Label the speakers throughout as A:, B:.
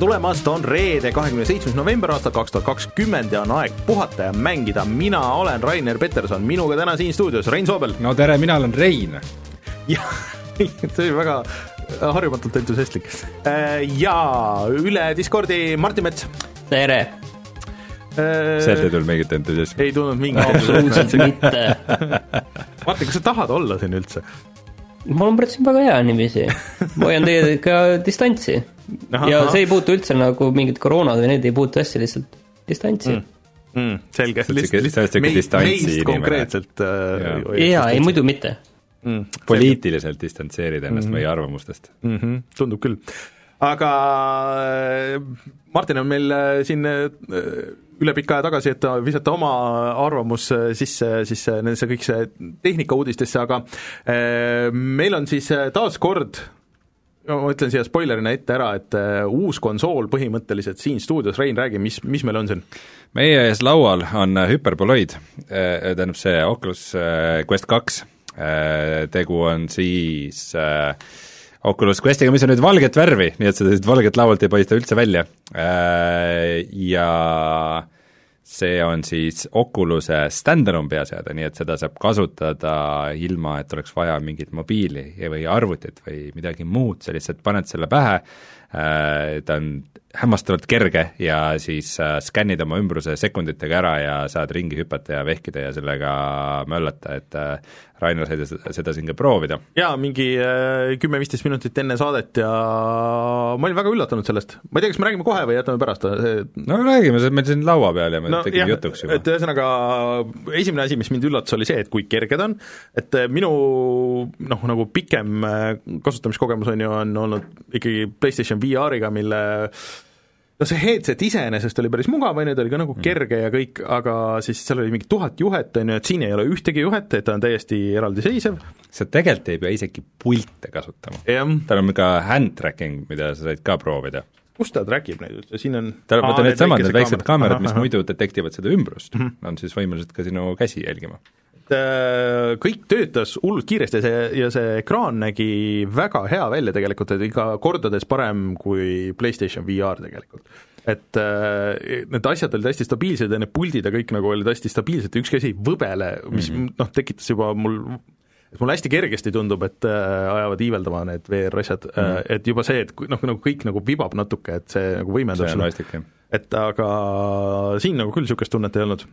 A: tere tulemast, on reede, kahekümne seitsmes november aastal kaks tuhat kakskümmend ja on aeg puhata ja mängida. mina olen Rainer Peterson, minuga täna siin stuudios Rein Soobel.
B: no tere, mina olen Rein.
A: jah, see oli väga harjumatult entusiastlik. ja üle Discordi Martin Mets.
C: tere
B: sealt ei tulnud mingit entusiasmi?
A: ei tulnud mingit
C: absoluutselt mitte.
A: Martin, kas sa tahad olla siin üldse?
C: Mul on praegu väga hea niiviisi, ma hoian teiega distantsi. ja see ei puutu üldse nagu mingit koroonad või need ei puutu asja, lihtsalt distantsi
A: mm. Mm, selge,
B: lihtsalt meist
A: konkreetselt
C: äh, jaa, ei muidu mitte
B: mm,. poliitiliselt distantseerida ennast mm -hmm. meie arvamustest
A: mm. -hmm, tundub küll. aga äh, Martin on meil äh, siin üle pika aja tagasi, et visata oma arvamus sisse siis nendesse kõik see tehnikauudistesse, aga äh, meil on siis taas kord ma ütlen siia spoilerina ette ära, et uus konsool põhimõtteliselt siin stuudios, Rein, räägi, mis, mis meil on siin?
B: meie ees laual on Hyperboloid, tähendab see Oculus Quest kaks, tegu on siis äh, Oculus Questiga, mis on nüüd valget värvi, nii et seda siit valget laualt ei paista üldse välja. Äh, ja see on siis Oculus'e stand-alone peaseade, nii et seda saab kasutada ilma, et oleks vaja mingit mobiili või arvutit või midagi muud, sa lihtsalt paned selle pähe, äh, ta on hämmastavalt kerge ja siis äh, skännid oma ümbruse sekunditega ära ja saad ringi hüpata ja vehkida ja sellega möllata, et äh, Rainer sai seda, seda siin ka proovida.
A: jaa, mingi äh, kümme-viisteist minutit enne saadet ja ma olin väga üllatunud sellest. ma ei tea, kas me räägime kohe või jätame pärast?
B: no räägime, see on meil siin laua peal ja me no, tegime jah, jutuks juba.
A: et ühesõnaga, esimene asi, mis mind üllatas, oli see, et kui kerge ta on, et äh, minu noh, nagu pikem äh, kasutamiskogemus on ju, on olnud ikkagi PlayStation VR-iga, mille no see headset iseenesest oli päris mugav, on ju, ta oli ka nagu mm. kerge ja kõik, aga siis seal oli mingi tuhat juhet, on ju, et siin ei ole ühtegi juhet, et ta on täiesti eraldiseisev.
B: sa tegelikult ei pea isegi pilte kasutama. tal on ka hand tracking, mida sa said ka proovida.
A: kus ta track ib neid üldse, siin on
B: tal, vaata needsamad, need väiksed kaamerad, mis muidu detektivad seda ümbrust mm, -hmm. on siis võimelised ka sinu käsi jälgima
A: kõik töötas hullult kiiresti ja see, ja see ekraan nägi väga hea välja tegelikult, et ikka kordades parem kui PlayStation VR tegelikult. et äh, need asjad olid hästi stabiilsed ja need puldid ja kõik nagu olid hästi stabiilsed ja ükski asi ei võbele, mis mm -hmm. noh, tekitas juba mul et mulle hästi kergesti tundub, et äh, ajavad iiveldama need VR-asjad mm, -hmm. et juba see, et noh, nagu kõik nagu vibab natuke, et see nagu võimendab
B: seda.
A: et aga siin nagu küll niisugust tunnet ei olnud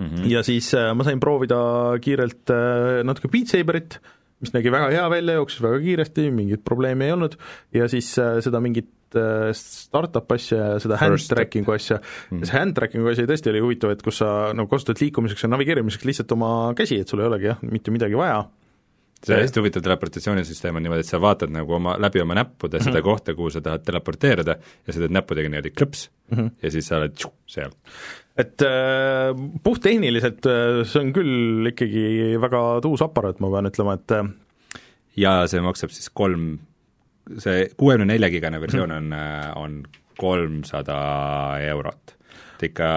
A: mm. -hmm. ja siis äh, ma sain proovida kiirelt äh, natuke Beat Saberit, mis nägi väga hea välja, jooksis väga kiiresti, mingit probleemi ei olnud, ja siis äh, seda mingit startup asja ja seda hand tracking'u asja mm, see hand tracking'u asi tõesti oli huvitav, et kus sa nagu kasutad liikumiseks ja navigeerimiseks lihtsalt oma käsi, et sul ei olegi jah, mitte midagi vaja
B: see hästi huvitav teleportatsioonisüsteem on niimoodi, et sa vaatad nagu oma, läbi oma näppude mm -hmm. seda kohta, kuhu sa tahad teleporteerida ja sa teed näppudega niimoodi klõps mm -hmm. ja siis sa oled tšu, seal.
A: Et äh, puhttehniliselt äh, see on küll ikkagi väga tuus aparaat, ma pean ütlema, et äh...
B: ja see maksab siis kolm, see kuuekümne nelja gigane versioon mm -hmm. on, on kolmsada eurot et ikka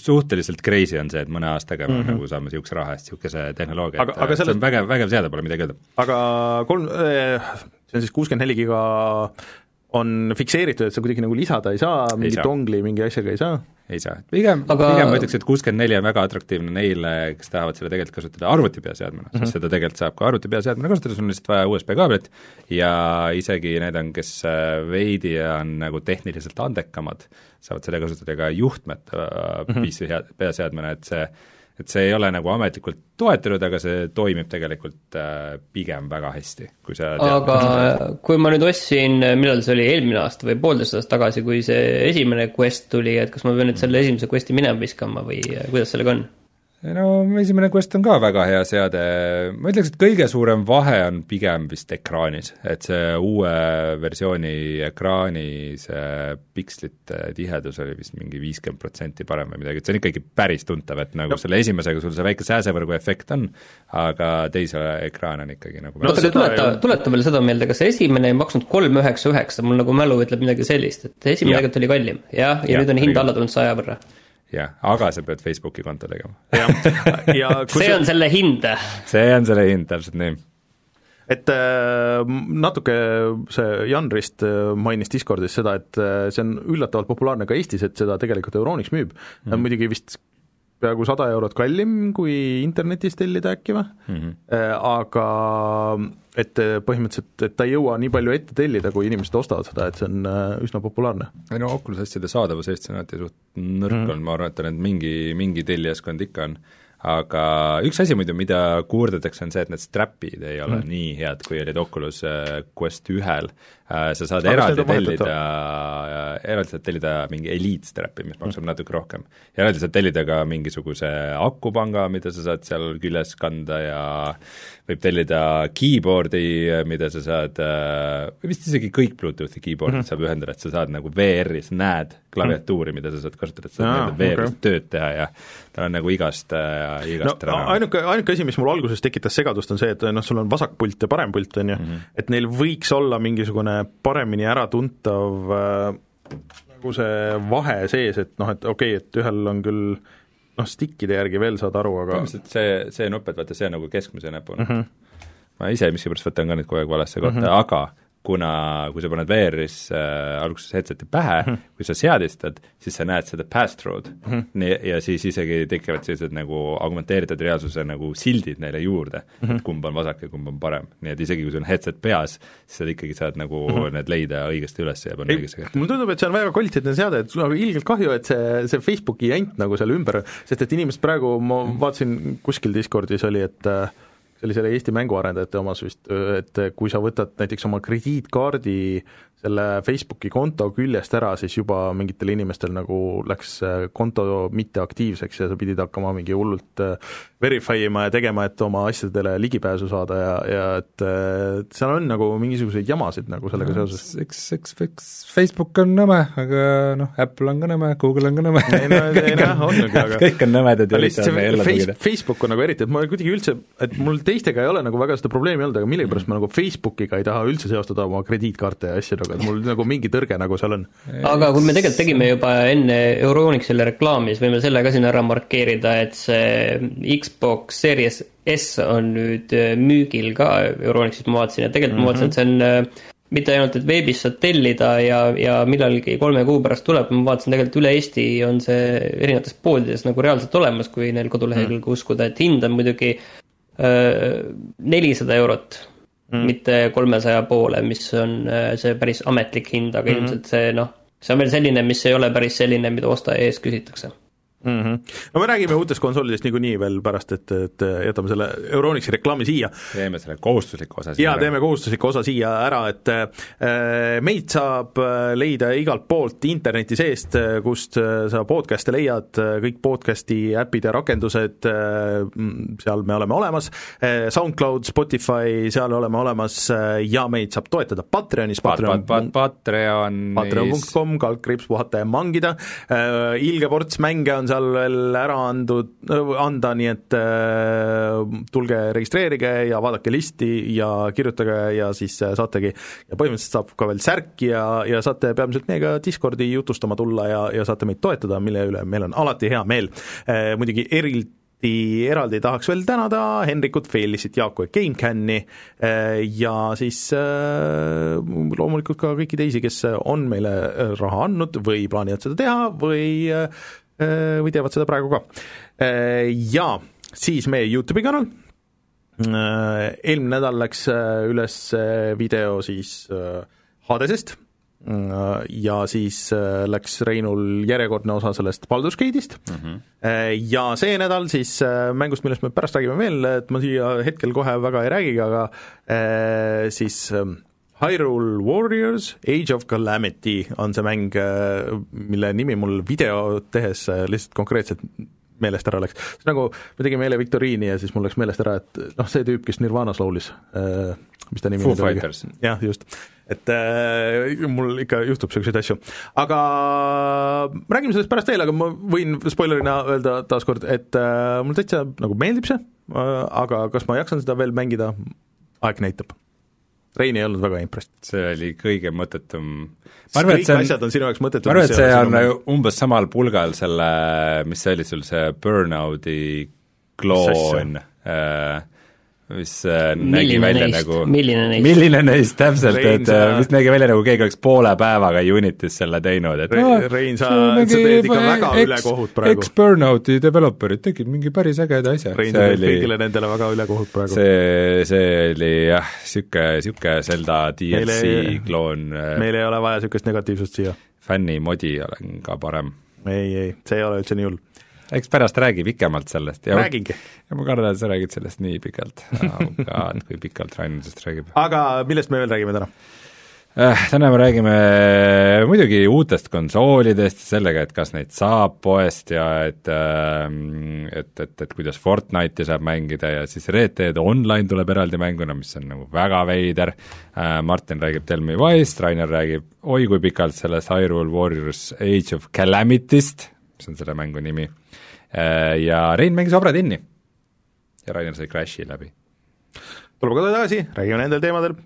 B: suhteliselt crazy on see, et mõne aastaga mm -hmm. nagu saame niisuguse raha eest niisuguse tehnoloogia, et aga sellest... see on vägev, vägev seade, pole midagi öelda.
A: aga kolm, eh, see on siis kuuskümmend neli giga on fikseeritud, et sa kuidagi nagu lisada ei saa, mingi dongli mingi asjaga ei saa?
B: Ei saa, pigem Aga..., pigem ma ütleks, et kuuskümmend neli on väga atraktiivne neile, kes tahavad selle tegelikult kasutada arvutipeaseadmena mm, -hmm. sest mhm. seda tegelikult saab ka arvutipeaseadmena kasutada, sul on lihtsalt vaja USB kaabelit ja isegi need on, kes äh, veidi on nagu tehniliselt andekamad, saavad selle kasutada ka juhtmete mm -hmm. PC peaseadmena, et see et see ei ole nagu ametlikult toetatud, aga see toimib tegelikult äh, pigem väga hästi, kui sa
C: aga kui ma nüüd ostsin, millal see oli, eelmine aasta või poolteist aastat tagasi, kui see esimene quest tuli, et kas ma pean nüüd selle esimese quest'i minema viskama või kuidas sellega on?
B: No esimene Quest on ka väga hea seade, ma ütleks, et kõige suurem vahe on pigem vist ekraanis, et see uue versiooni ekraani see pikslite tihedus oli vist mingi viiskümmend protsenti parem või midagi, et see on ikkagi päris tuntav, et nagu no. selle esimesega sul see väike sääsevõrgu efekt on, aga teise ekraan on ikkagi nagu
C: no aga tuleta, tuleta veel seda meelde, kas see esimene ei maksnud kolm üheksa üheksa, mul nagu mälu ütleb midagi sellist, et esimene tegelikult oli kallim, jah, ja, ja nüüd on hind alla tulnud saja võrra
B: jah, aga sa pead Facebooki konto tegema.
C: ja, ja see on selle hind.
B: see on selle hind, täpselt nii.
A: et äh, natuke see Jan Rist äh, mainis Discordis seda, et äh, see on üllatavalt populaarne ka Eestis, et seda tegelikult Euronix müüb mm, -hmm. muidugi vist peaaegu sada eurot kallim kui internetis tellida äkki või mm, -hmm. aga et põhimõtteliselt, et ta ei jõua nii palju ette tellida, kui inimesed ostavad seda, et see on üsna populaarne.
B: ei no Oculus asjade saadavus Eestis on alati suht nõrk mm -hmm. olnud, ma arvan, et mingi, mingi tellijaskond ikka on aga üks asi muidu, mida kuurdatakse, on see, et need strapid ei ole mm. nii head, kui olid Oculus äh, Quest ühel. Äh, sa saad aga eraldi tellida, eraldi saad tellida mingi Elite strap'i, mis maksab mm. natuke rohkem. eraldi saad tellida ka mingisuguse akupanga, mida sa saad seal küljes kanda ja võib tellida keyboard'i, mida sa saad, äh, vist isegi kõik Bluetoothi keyboard'id mm -hmm. saab ühendada, et sa saad nagu VR-is näed klaviatuuri, mida sa saad kasutada, et sa saad VR-is okay. tööd teha ja tal on nagu igast äh,, igast
A: no, ainuke, ainuke asi, mis mul alguses tekitas segadust, on see, et noh, sul on vasakpult ja parempult, on ju -hmm. et neil võiks olla mingisugune paremini äratuntav äh, nagu see vahe sees, et noh, et okei okay,, et ühel on küll noh, stickide järgi veel saad aru, aga
B: põhimõtteliselt see, see nupp, et vaata, see on nagu keskmise näpuna mm. -hmm. ma ise miskipärast võtan ka nüüd kogu aeg valesse kohta mm, -hmm. aga kuna kui sa paned VR-is äh, alguses headset'i pähe mm, -hmm. kui sa seadistad, siis sa näed seda pass-through'd mm. -hmm. nii, ja siis isegi tekivad sellised nagu augmenteeritud reaalsuse nagu sildid neile juurde mm, -hmm. et kumb on vasak ja kumb on parem. nii et isegi kui sul on headset peas, siis sa ikkagi saad nagu mm -hmm. need leida õigesti üles ja panna õigesse kohta.
A: mulle tundub, et see on väga kvaliteetne seade, et sul on ilgelt kahju, et see, see Facebooki jant nagu seal ümber, sest et inimesed praegu, ma vaatasin kuskil Discordis oli, et äh, see oli selle Eesti mänguarendajate omas vist, et kui sa võtad näiteks oma krediitkaardi selle Facebooki konto küljest ära, siis juba mingitel inimestel nagu läks konto mitteaktiivseks ja sa pidid hakkama mingi hullult äh, verify ima ja tegema, et oma asjadele ligipääsu saada ja, ja et, et seal on nagu mingisuguseid jamasid nagu sellega no, seoses.
B: eks, eks, eks Facebook on nõme, aga noh, Apple on ka nõme, Google on ka nõme.
A: no, aga
B: kõik on nõmedad ja lihtsalt
A: meil face, Facebook on nagu eriti, et ma kuidagi üldse, et mul teistega ei ole nagu väga seda probleemi olnud, aga millegipärast ma nagu Facebookiga ei taha üldse seostada oma krediitkaarte ja asju, aga mul nagu mingi tõrge nagu seal on.
C: aga kui me tegelikult tegime juba enne Euronixile reklaami, siis võime selle ka siin ära markeerida, et see Xbox Series S on nüüd äh, müügil ka Euronixis, ma vaatasin, ja tegelikult mm -hmm. ma vaatasin, et see on äh, mitte ainult, et veebis saad tellida ja, ja millalgi kolme kuu pärast tuleb, ma vaatasin tegelikult üle Eesti on see erinevates poodides nagu reaalselt olemas, kui neil kodulehekülge mm. uskuda, et hind on muidugi äh, nelisada eurot mm. mitte kolmesaja poole, mis on äh, see päris ametlik hind, aga mm -hmm. ilmselt see noh, see on veel selline, mis ei ole päris selline, mida ostaja ees küsitakse
A: mm. -hmm. no me räägime uutest konsoolidest niikuinii veel pärast, et, et jätame selle Euronixi reklaami siia.
B: teeme selle kohustusliku osa siia
A: jaa, teeme kohustusliku osa siia ära, et äh, meid saab äh, leida igalt poolt interneti seest, äh, kust sa podcast'e leiad, kõik podcast'i äpid ja rakendused, seal me oleme olemas, SoundCloud, Spotify, seal oleme olemas ja meid saab toetada Patreonis,
B: Patreon pat, pat, Patreon
A: patreon.com, kaldkriips puhata ja mangida, ilge ports mänge on on seal veel ära andud, anda, nii et äh, tulge registreerige ja vaadake listi ja kirjutage ja siis äh, saategi, ja põhimõtteliselt saab ka veel särki ja, ja saate peamiselt meiega Discordi jutustama tulla ja, ja saate meid toetada, mille üle meil on alati hea meel äh,. muidugi eriti eraldi tahaks veel tänada Henrikut, Feelisit, Jaaku ja GameCami ja siis loomulikult ka kõiki teisi, kes on meile raha andnud või plaanivad seda teha või või teevad seda praegu ka. Äh, ja siis meie Youtube'i kanal, äh, eelmine nädal läks üles video siis Hadesest ja siis läks Reinul järjekordne osa sellest Baldur's Gate'ist mm -hmm. ja see nädal siis mängust, millest me pärast räägime veel, et ma siia hetkel kohe väga ei räägigi, aga siis Hyrule Warriors Age of Calamity on see mäng, äh, mille nimi mul video tehes äh, lihtsalt konkreetselt meelest ära läks. nagu, me tegime eile viktoriini ja siis mul läks meelest ära, et noh, see tüüp, kes Nirvanas laulis, äh, mis ta nimi
B: Foo Fighters.
A: jah, just. et äh, mul ikka juhtub niisuguseid asju. aga räägime sellest pärast veel, aga ma võin spoilerina öelda taaskord, et äh, mulle täitsa nagu meeldib see äh,, aga kas ma jaksan seda veel mängida, aeg näitab Rein ei olnud väga impressed.
B: see oli kõige mõttetum
A: ma arvan, et see on, asjad on sinu jaoks mõttetud.
B: ma arvan, et see on sinu... umbes samal pulgal selle, mis see oli sul, see Burnouti kloon, äh, mis äh, nägi
C: Milline
B: välja
C: neist?
B: nagu
C: Milline neist?
B: milline neist täpselt, et
A: sa-
B: äh, mis nägi välja nagu keegi oleks poole päevaga Unitis selle teinud, et
A: Rein-
B: aa,
A: Rein, sa- sa teed ikka väga
B: ex-
A: ülekohut praegu.
B: Ex-Burnouti developerid tegid mingi päris ägeda asja.
A: Rein
B: see
A: teeb
B: oli,
A: kõigile nendele väga ülekohut praegu.
B: see, see oli jah, niisugune, niisugune Zelda DLC kloon äh,
A: meil ei ole vaja niisugust negatiivsust siia.
B: fännimodi olen ka parem.
A: ei, ei, see ei ole üldse nii hull.
B: Eks pärast räägi pikemalt sellest ja
A: räägingi.
B: ja ma kardan, et sa räägid sellest nii pikalt oh god, kui pikalt Rain sellest räägib.
A: aga millest me veel räägime täna?
B: Äh, täna me räägime muidugi uutest konsoolidest, sellega, et kas neid saab poest ja et ähm, et, et, et kuidas Fortnite'i saab mängida ja siis Red Dead Online tuleb eraldi mänguna, mis on nagu väga veider, Martin räägib Tell Me Why'st, Rainer räägib oi kui pikalt sellest Hyrule Warriors Age of Calamity'st, mis on selle mängu nimi, ja Rein mängis Obra Dini. ja Rainer sai Crashi läbi.
A: tuleme kohe tagasi, räägime nendel teemadel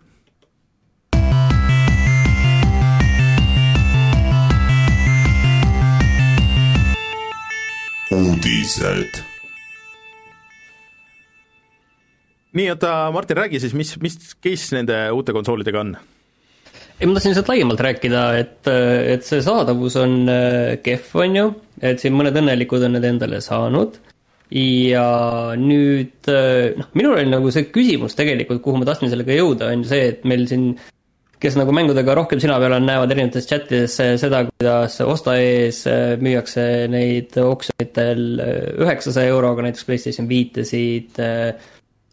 D: uudised.
A: nii, oota, Martin, räägi siis, mis, mis case nende uute konsoolidega on?
C: Ei, ma tahtsin lihtsalt laiemalt rääkida, et, et see saadavus on äh, kehv, on ju, et siin mõned õnnelikud on need endale saanud. Ja nüüd äh, noh, minul oli nagu see küsimus tegelikult, kuhu ma tahtsin sellega jõuda, on ju see, et meil siin kes nagu mängudega rohkem sina peal on, näevad erinevates chatides seda, kuidas osta ees äh, müüakse neid oksjonitel üheksasaja euroga näiteks PlayStation viitesid,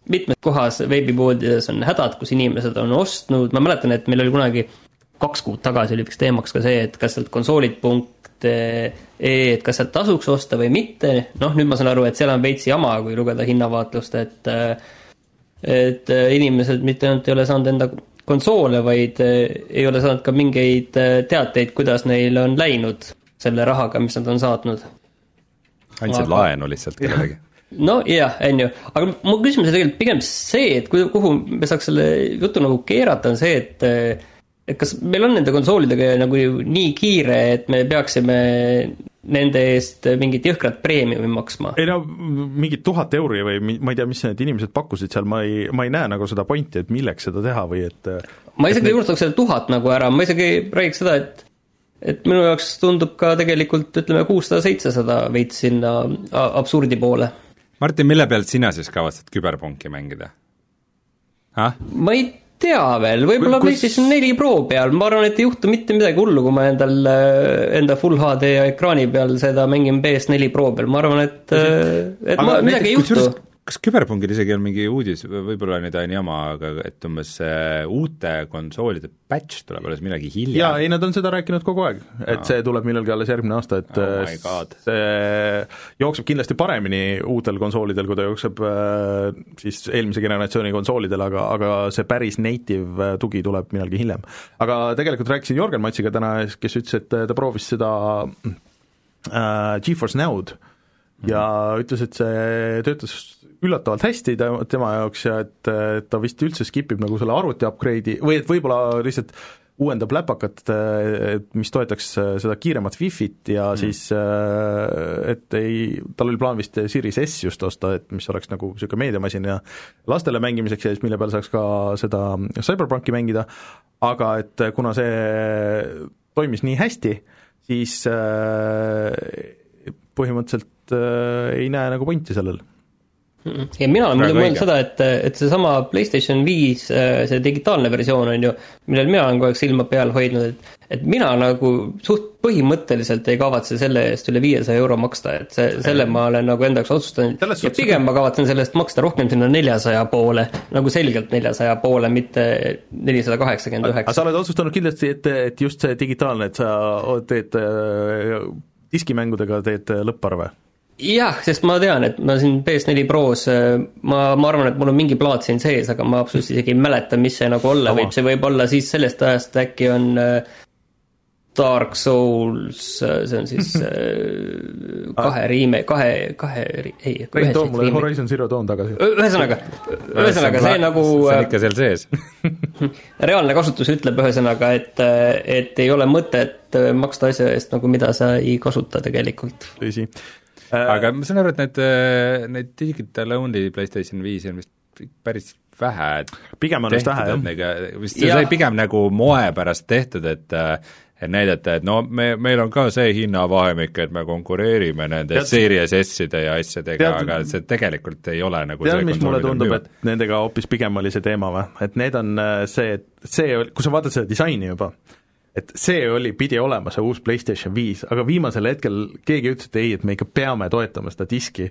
C: mitmes kohas veebipoodides on hädad, kus inimesed on ostnud, ma mäletan, et meil oli kunagi kaks kuud tagasi oli üks teemaks ka see, et kas sealt konsoolid punkt ee, et kas sealt tasuks osta või mitte, noh nüüd ma saan aru, et seal on veits jama, kui lugeda hinnavaatlust, et et inimesed mitte ainult ei ole saanud enda konsoole, vaid ei ole saanud ka mingeid teateid, kuidas neil on läinud selle rahaga, mis nad on saatnud.
B: andsid
C: Aga-
B: laenu lihtsalt kellelegi?
C: no jah, on ju, aga mu küsimus on tegelikult pigem see, et kuhu, me saaks selle jutu nagu keerata, on see, et et kas meil on nende konsoolidega nagu nii kiire, et me peaksime nende eest mingit jõhkrat preemiumi maksma?
A: ei no mingid tuhat euri või ma ei tea, mis need inimesed pakkusid seal, ma ei, ma ei näe nagu seda pointi, et milleks seda teha või et
C: ma isegi unustaks selle tuhat nagu ära, ma isegi räägiks seda, et et minu jaoks tundub ka tegelikult ütleme kuussada, seitsesada veits sinna absurdi poole.
B: Martin, mille pealt sina siis kavatsed küberpunki mängida?
C: ma ei tea veel, võib-olla
A: Kus-
C: PlayStation neli Pro peal, ma arvan, et ei juhtu mitte midagi hullu, kui ma endal, enda full HD ekraani peal seda mängin PS4 Pro peal, ma arvan, et, et
A: Aga
C: ma, midagi ei juhtu.
B: Kas Küberpungil isegi on mingi uudis, võib-olla nüüd on jama, aga et umbes äh, uute konsoolide patch tuleb alles
A: jaa,
B: hiljem?
A: ei nad on seda rääkinud kogu aeg, et see tuleb millalgi alles järgmine aasta, et
B: Oh my God.
A: see jookseb kindlasti paremini uutel konsoolidel, kui ta jookseb äh, siis eelmise generatsiooni konsoolidel, aga, aga see päris native äh, tugi tuleb millalgi hiljem. aga tegelikult rääkisin Jörgen Matsiga täna, kes ütles, et ta proovis seda äh, GeForce Now'd ja ütles, et see töötas üllatavalt hästi ta, tema jaoks ja et, ta vist üldse skip ib nagu selle arvuti upgrade'i või et võib-olla lihtsalt uuendab läpakat, et mis toetaks seda kiiremat Wi-Fi-t ja mm. siis et ei, tal oli plaan vist Series S just osta, et mis oleks nagu niisugune meediamasin ja lastele mängimiseks ja siis mille peal saaks ka seda CyberPunki mängida, aga et kuna see toimis nii hästi, siis äh, põhimõtteliselt äh, ei näe nagu pointi sellel
C: ja mina olen
B: Praegu
C: mõelnud seda, et, et seesama PlayStation viis, see digitaalne versioon on ju, millel mina olen kogu aeg silma peal hoidnud, et et mina nagu suht põhimõtteliselt ei kavatse selle eest üle viiesaja euro maksta, et see, selle ma olen nagu enda jaoks otsustanud ja
A: suhtes-
C: pigem ma kavatsen selle eest maksta rohkem sinna neljasaja poole, nagu selgelt neljasaja poole, mitte nelisada kaheksakümmend
A: aga
C: üheksa.
A: sa oled otsustanud kindlasti, et, et just see digitaalne, et sa teed äh, diskimängudega teed lõpparve?
C: Jah, sest ma tean, et ma siin PS4 Pros, ma, ma arvan, et mul on mingi plaat siin sees, aga ma absoluutselt isegi ei mäleta, mis see nagu olla
A: Sama.
C: võib, see võib olla siis sellest ajast äkki on äh, Dark Souls, see on siis äh, kahe riime, kahe, kahe, ei,
A: Rein, too mulle. Horizon Zero Dawn tagasi.
C: ühesõnaga, ühesõnaga see nagu
B: see on
C: äh,
B: ikka seal sees
C: reaalne kasutus ütleb ühesõnaga, et, et ei ole mõtet maksta asja eest nagu, mida sa ei kasuta tegelikult.
A: tõsi.
B: Aga ma saan aru, et need, need digital only PlayStation viisi on vist päris vähe
A: pigem on vist vähe, jah.
B: vist see oli pigem nagu moe pärast tehtud, et et näidata, et no me, meil on ka see hinnavahemik, et me konkureerime nende tead, Series S-ide ja asjadega, aga see tegelikult ei ole nagu
A: tead, mis mulle tundub, et nendega hoopis pigem oli see teema või? et need on äh, see, et see, kui sa vaatad seda disaini juba, et see oli, pidi olema see uus PlayStation viis, aga viimasel hetkel keegi ütles, et ei, et me ikka peame toetama seda diski.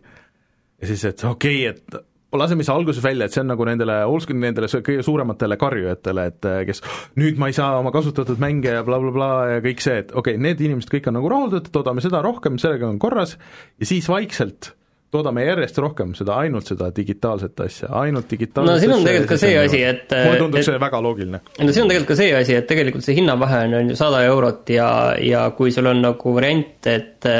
A: ja siis, et okei okay,, et laseme siis alguses välja, et see on nagu nendele oldschool, nendele kõige suurematele karjujatele, et eh, kes nüüd ma ei saa oma kasutatud mänge ja blablabla bla, bla, ja kõik see, et okei okay,, need inimesed kõik on nagu rahuldatud, toodame seda rohkem, sellega on korras, ja siis vaikselt toodame järjest rohkem seda, ainult seda digitaalset asja, ainult digitaalset
C: no siin on tegelikult ka see asi, et
A: mulle tundub see väga loogiline.
C: no siin on tegelikult ka see asi, et tegelikult see hinnavahe on, on ju sada eurot ja, ja kui sul on nagu variant, et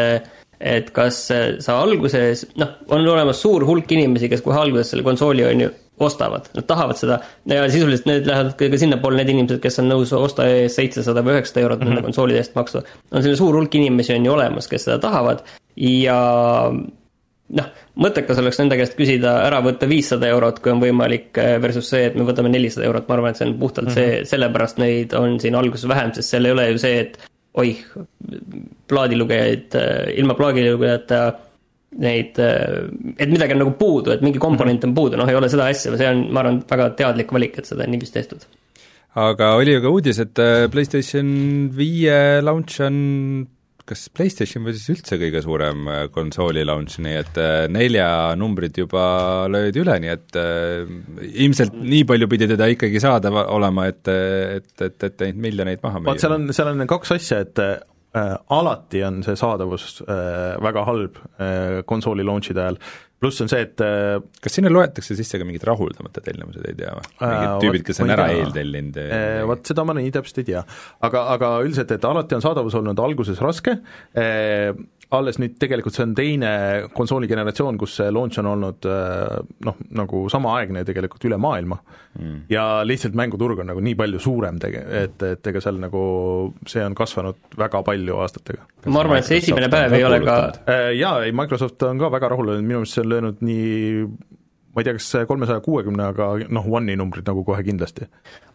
C: et kas sa alguses, noh, on olemas suur hulk inimesi, kes kohe alguses selle konsooli on ju ostavad, nad tahavad seda ja sisuliselt need lähevad ka sinnapoole, need inimesed, kes on nõus osta ees seitsesada või üheksasada eurot mm -hmm. nende konsoolide eest maksma. on selline suur hulk inimesi on ju olemas, kes seda tahavad ja noh, mõttekas oleks nende käest küsida ära võtta viissada eurot, kui on võimalik, eh, versus see, et me võtame nelisada eurot, ma arvan, et see on puhtalt mm -hmm. see, sellepärast neid on siin alguses vähem, sest seal ei ole ju see, et oih, plaadilugejaid, ilma plaadilugejata neid, et midagi on nagu puudu, et mingi komponent on puudu, noh, ei ole seda asja, see on, ma arvan, väga teadlik valik, et seda on niiviisi tehtud.
B: aga oli ju ka uudis, et PlayStation viie launch on kas PlayStation või siis üldse kõige suurem äh, konsooli launch, nii et äh, nelja numbrid juba löödi üle, nii et äh, ilmselt nii palju pidi teda ikkagi saada olema, et, et, et, et ainult miljoneid maha müüa.
A: vot seal on, seal on kaks asja, et äh, alati on see saadavus äh, väga halb äh, konsooli launch'ide ajal pluss on see, et äh,
B: kas sinna loetakse sisse ka mingid rahuldamata tellimused, ei tea või? mingid äh, tüübid, kes on ära eeltellinud?
A: Äh, vot seda ma nii täpselt ei tea. aga, aga üldiselt, et alati on saadavus olnud alguses raske äh,, alles nüüd tegelikult see on teine konsooli generatsioon, kus see launch on olnud äh, noh, nagu samaaegne tegelikult üle maailma mm. ja lihtsalt mänguturg on nagu nii palju suurem tege-, et, et ega seal nagu see on kasvanud väga palju aastatega.
C: ma arvan, et see esimene päev ei ole ka
A: äh, jaa, ei Microsoft on ka väga rahul olnud, minu meelest see on löönud nii ma ei tea, kas kolmesaja kuuekümne, aga noh, One'i numbrid nagu kohe kindlasti.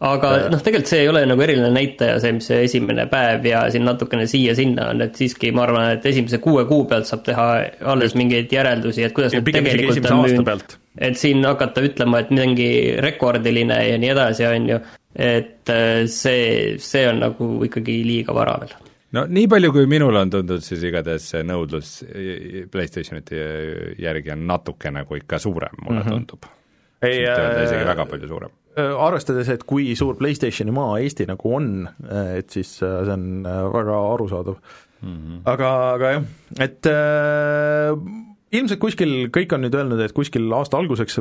C: aga äh, noh, tegelikult see ei ole nagu eriline näitaja, see, mis see esimene päev ja siin natukene siia-sinna on, et siiski ma arvan, et esimese kuue kuu pealt saab teha alles mingeid järeldusi, et kuidas
A: ja, need tegelikult on müünud.
C: et siin hakata ütlema, et mingi rekordiline ja nii edasi, on ju, et äh, see, see on nagu ikkagi liiga vara veel
B: no nii palju, kui minul on tundunud, siis igatahes see nõudlus PlayStationite järgi on natuke nagu ikka suurem, mulle mm -hmm. tundub. ei äh,, isegi väga palju suurem.
A: Äh, arvestades, et kui suur PlayStationi maa Eesti nagu on, äh, et siis äh, see on väga arusaadav mm. -hmm. aga, aga jah, et äh, ilmselt kuskil, kõik on nüüd öelnud, et kuskil aasta alguseks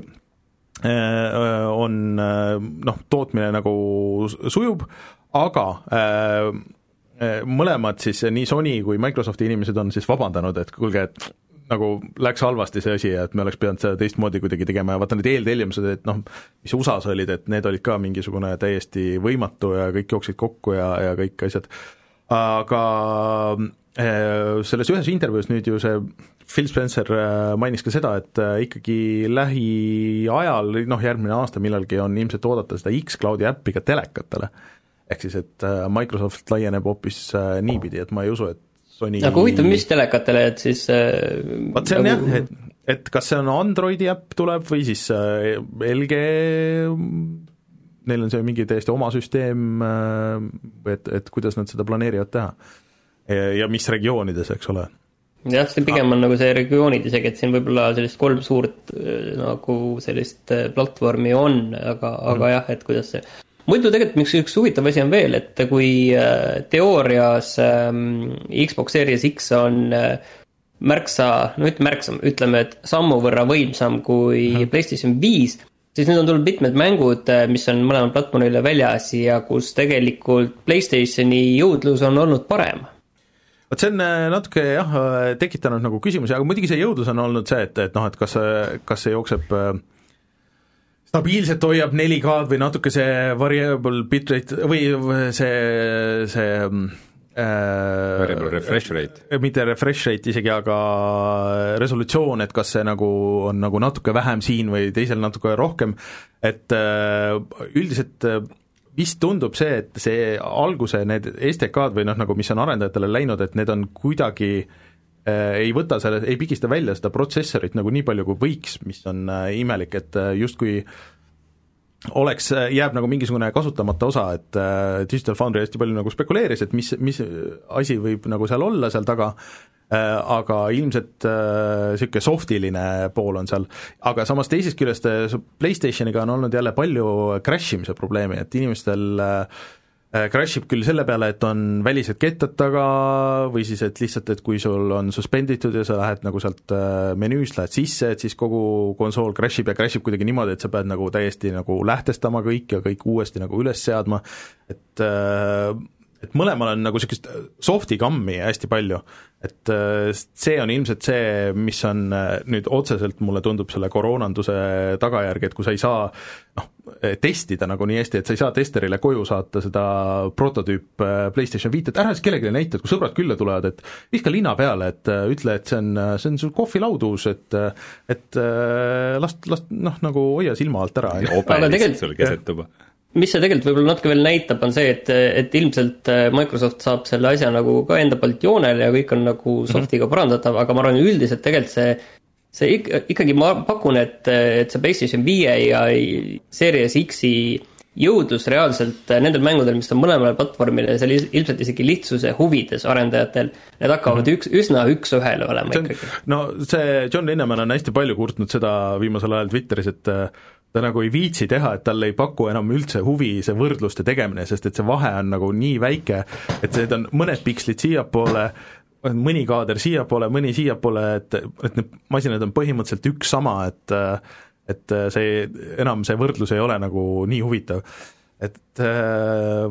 A: on noh, tootmine nagu sujub, aga äh, mõlemad siis, nii Sony kui Microsofti inimesed on siis vabandanud, et kuulge, et nagu läks halvasti see asi ja et me oleks pidanud seda teistmoodi kuidagi tegema ja vaata need eeltellimused, et noh, mis USA-s olid, et need olid ka mingisugune täiesti võimatu ja kõik jooksid kokku ja, ja kõik asjad, aga äh, selles ühes intervjuus nüüd ju see Phil Spencer äh, mainis ka seda, et äh, ikkagi lähiajal, noh järgmine aasta millalgi on ilmselt oodata seda X-Cloudi äppi ka telekatele ehk siis, et äh, Microsoft laieneb hoopis äh, niipidi, et ma ei usu, et Sony
C: aga huvitav, mis telekatele, et siis
A: äh, vot see on nagu... jah, et, et kas see on Androidi äpp tuleb või siis LG, neil on see mingi täiesti oma süsteem, et, et kuidas nad seda planeerivad teha. ja mis regioonides, eks ole
C: jah, see pigem on nagu see regioonid isegi, et siin võib-olla sellist kolm suurt nagu sellist platvormi on, aga, aga mm. jah, et kuidas see muidu tegelikult üks, üks huvitav asi on veel, et kui äh, teoorias ähm, Xbox Series X on äh, märksa, no ütleme märksa, ütleme, et sammu võrra võimsam kui mm -hmm. PlayStation viis, siis nüüd on tulnud mitmed mängud, äh, mis on mõlemal platvormil väljas ja kus tegelikult PlayStationi jõudlus on olnud parem
A: vot see on natuke jah, tekitanud nagu küsimusi, aga muidugi see jõudlus on olnud see, et, et noh, et kas, kas see jookseb äh, stabiilselt hoiab 4K-d või natuke see variable bitrate või see, see
B: variable refresh rate.
A: mitte refresh rate isegi, aga resolutsioon, et kas see nagu on nagu natuke vähem siin või teisel natuke rohkem, et üldiselt vist tundub see, et see alguse need STK-d või noh, nagu mis on arendajatele läinud, et need on kuidagi äh, ei võta selle, ei pigista välja seda protsessorit nagu nii palju, kui võiks, mis on äh, imelik, et äh, justkui oleks, jääb nagu mingisugune kasutamata osa, et äh, Digital Foundry hästi palju nagu spekuleeris, et mis, mis asi võib nagu seal olla seal taga äh,, aga ilmselt niisugune äh, softiline pool on seal, aga samas teisest küljest PlayStationiga on olnud jälle palju crash imise probleemi, et inimestel äh, Äh, crash ib küll selle peale, et on välised kettad taga või siis et lihtsalt, et kui sul on suspenditud ja sa lähed nagu sealt äh, menüüst lähed sisse, et siis kogu konsool crash ib ja crash ib kuidagi niimoodi, et sa pead nagu täiesti nagu lähtestama kõik ja kõik uuesti nagu üles seadma, et äh, et mõlemal on nagu niisugust soft'i kammi hästi palju, et äh, see on ilmselt see, mis on äh, nüüd otseselt, mulle tundub, selle koroonanduse tagajärg, et kui sa ei saa noh, testida nagu nii hästi, et sa ei saa testerile koju saata seda prototüüp äh, PlayStation viit, et ära siis kellelegi näita, et kui sõbrad külla tulevad, et viska lina peale, et ütle, et see on, see on sul kohvilaud uus, et et las, las noh, nagu hoia silma alt ära.
B: keset tuba
C: mis see tegelikult võib-olla natuke veel näitab, on see, et, et ilmselt äh, Microsoft saab selle asja nagu ka enda poolt joonele ja kõik on nagu mhm. soft'iga parandatav, aga ma arvan, üldiselt tegelikult see see ik-, ikkagi ma pakun, et, et see PlayStation viie ja Series X-i jõudlus reaalselt nendel mängudel, mis on mõlemale platvormile, see oli ilmselt isegi lihtsuse huvides arendajatel, need hakkavad mm -hmm. üks, üsna üks-ühele olema
A: see on, ikkagi. no see John Linneman on hästi palju kurtnud seda viimasel ajal Twitteris, et ta nagu ei viitsi teha, et talle ei paku enam üldse huvi see võrdluste tegemine, sest et see vahe on nagu nii väike, et need on mõned pikslid siiapoole, mõni kaader siiapoole, mõni siiapoole, et, et need masinad on põhimõtteliselt üks sama, et et see, enam see võrdlus ei ole nagu nii huvitav. et äh,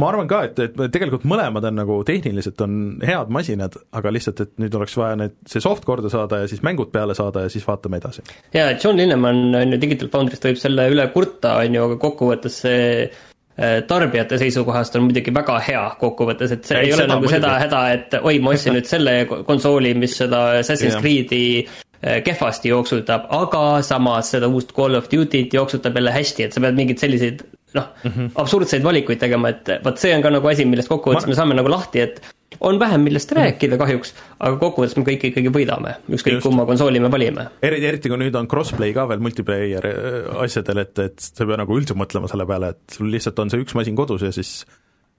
A: ma arvan ka, et, et tegelikult mõlemad on nagu tehniliselt on head masinad, aga lihtsalt, et nüüd oleks vaja need, see soft korda saada ja siis mängud peale saada ja siis vaatame edasi.
C: jaa, John Linneman on ju Digital Foundry'st võib selle üle kurta, on ju, aga kokkuvõttes see äh, tarbijate seisukohast on muidugi väga hea kokkuvõttes, et see ja, ei ole nagu muidugi. seda häda, et oi, ma ostsin nüüd selle konsooli, mis seda Assassin's Creed'i äh, kehvasti jooksutab, aga samas seda uust Call of Duty't jooksutab jälle hästi, et sa pead mingeid selliseid noh mm -hmm., absurdseid valikuid tegema, et vot see on ka nagu asi, millest kokkuvõttes ma... me saame nagu lahti, et on vähem, millest mhm. rääkida kahjuks, aga kokkuvõttes me kõik ikkagi võidame, ükskõik kumma konsooli me valime.
A: eriti, eriti kui nüüd on crossplay ka veel multiplayer äh, asjadel, et, et sa ei pea nagu üldse mõtlema selle peale, et sul lihtsalt on see üks masin kodus ja siis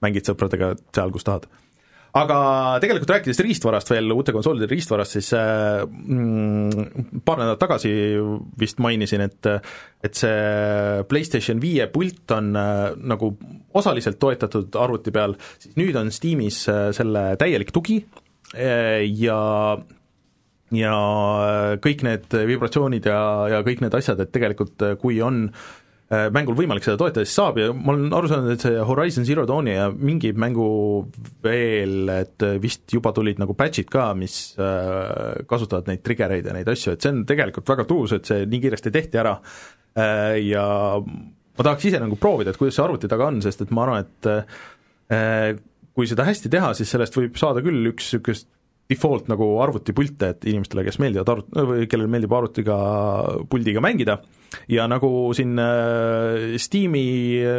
A: mängid sõpradega seal, kus tahad aga tegelikult rääkides riistvarast veel, uute konsoolide riistvarast, siis äh, mm, paar nädalat tagasi vist mainisin, et et see PlayStation viie pult on äh, nagu osaliselt toetatud arvuti peal, siis nüüd on Steamis äh, selle täielik tugi ja ja kõik need vibratsioonid ja, ja kõik need asjad, et tegelikult kui on Äh, mängul võimalik seda toetada, siis saab ja ma olen aru saanud, et see Horizon Zero Dawni ja mingi mängu veel, et vist juba tulid nagu patch'id ka, mis äh, kasutavad neid triggereid ja neid asju, et see on tegelikult väga tuus, et see nii kiiresti tehti ära. Äh, ja ma tahaks ise nagu proovida, et kuidas see arvuti taga on, sest et ma arvan, et kui seda hästi teha, siis sellest võib saada küll üks niisugust default nagu arvutipilte, et inimestele, kes meeldivad arvut-, või kellele meeldib arvutiga, puldiga mängida, ja nagu siin äh, Steam'i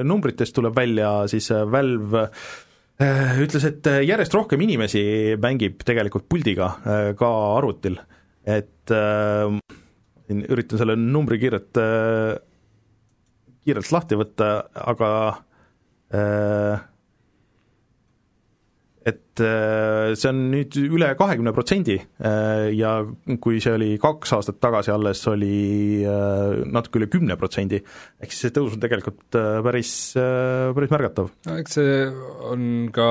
A: numbritest tuleb välja, siis äh, Valve äh, ütles, et järjest rohkem inimesi mängib tegelikult puldiga ka arvutil, et siin üritan selle numbri kiirelt, kiirelt lahti võtta, aga äh, et äh, see on nüüd üle kahekümne protsendi äh, ja kui see oli kaks aastat tagasi alles, oli äh, natuke üle kümne protsendi, ehk siis see tõus on tegelikult päris, päris märgatav.
B: no eks see on ka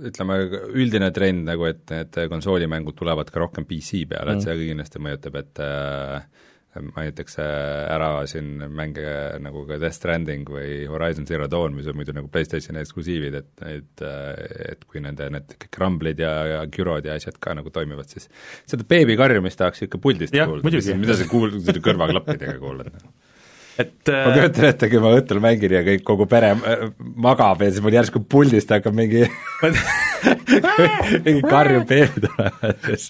B: ütleme, üldine trend nagu, et need konsoolimängud tulevad ka rohkem PC peale mm., et see kindlasti mõjutab, et äh, mainitakse ära siin mänge nagu ka Death Stranding või Horizon Zero Dawn, mis on muidu nagu PlayStationi eksklusiivid, et neid, et kui nende need Crumble'id ja, ja Gyrod ja asjad ka nagu toimivad, siis seda beebi karjumist tahaks ikka puldist kuulda, mida sa kuul-, kõrvaklappidega kuulad
A: et
B: ma
A: äh,
B: kujutan ette, kui ma õhtul mängin ja kõik, kogu pere äh, magab ja siis mul järsku puldist hakkab mingi mingi karjuv beebi tulemas.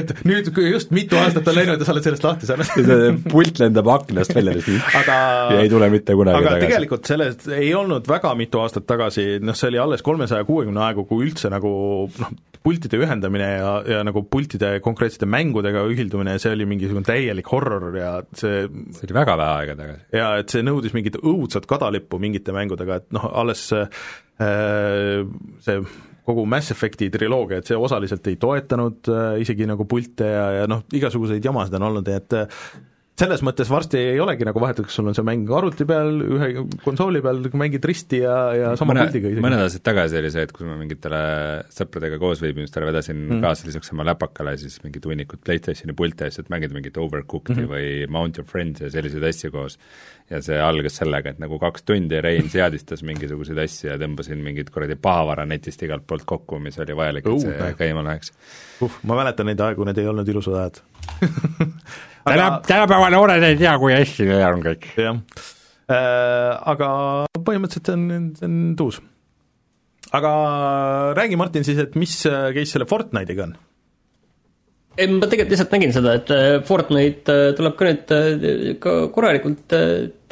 A: et nüüd, kui just mitu aastat on läinud ja sa oled sellest lahti saanud
B: pult lendab aknast välja
A: aga
B: ja ei tule mitte kunagi
A: aga
B: tagasi.
A: tegelikult sellest ei olnud väga mitu aastat tagasi, noh, see oli alles kolmesaja kuuekümne aegu, kui üldse nagu noh, pultide ühendamine ja, ja nagu pultide konkreetsete mängudega ühildumine, see oli mingisugune täielik horror ja see
B: see oli väga vähe aega tagasi.
A: ja et see nõudis mingit õudset kadalippu mingite mängudega, et noh, alles äh, see kogu Mass Effecti triloogia, et see osaliselt ei toetanud äh, isegi nagu pilte ja, ja noh, igasuguseid jamasid on olnud, et äh, selles mõttes varsti ei olegi nagu vahet, kas sul on see mäng arvuti peal, ühe konsooli peal, mängid risti ja, ja sama pildiga isegi.
B: mõned aastad tagasi oli see, et kui ma mingitele sõpradega koos viibimistele vedasin mm. kaasa lisaks oma läpakale siis mingid hunnikud PlayStationi ja siis, et mängida mingit Overcooked'i mm -hmm. või Mount Your Friends ja selliseid asju koos. ja see algas sellega, et nagu kaks tundi Rein seadistas mingisuguseid asju ja tõmbasin mingit kuradi pahavara netist igalt poolt kokku, mis oli vajalik, et see käima läheks.
A: uh, ma mäletan neid aegu, need ei olnud ilusad ajad
B: täna, tänapäeva noored ei tea, kui hästi neil on kõik.
A: jah äh,, aga põhimõtteliselt see on, see on tuus. aga räägi, Martin, siis, et mis äh, case selle Fortnite'iga on?
C: ei, ma tegelikult lihtsalt nägin seda, et äh, Fortnite tuleb ka nüüd ka korralikult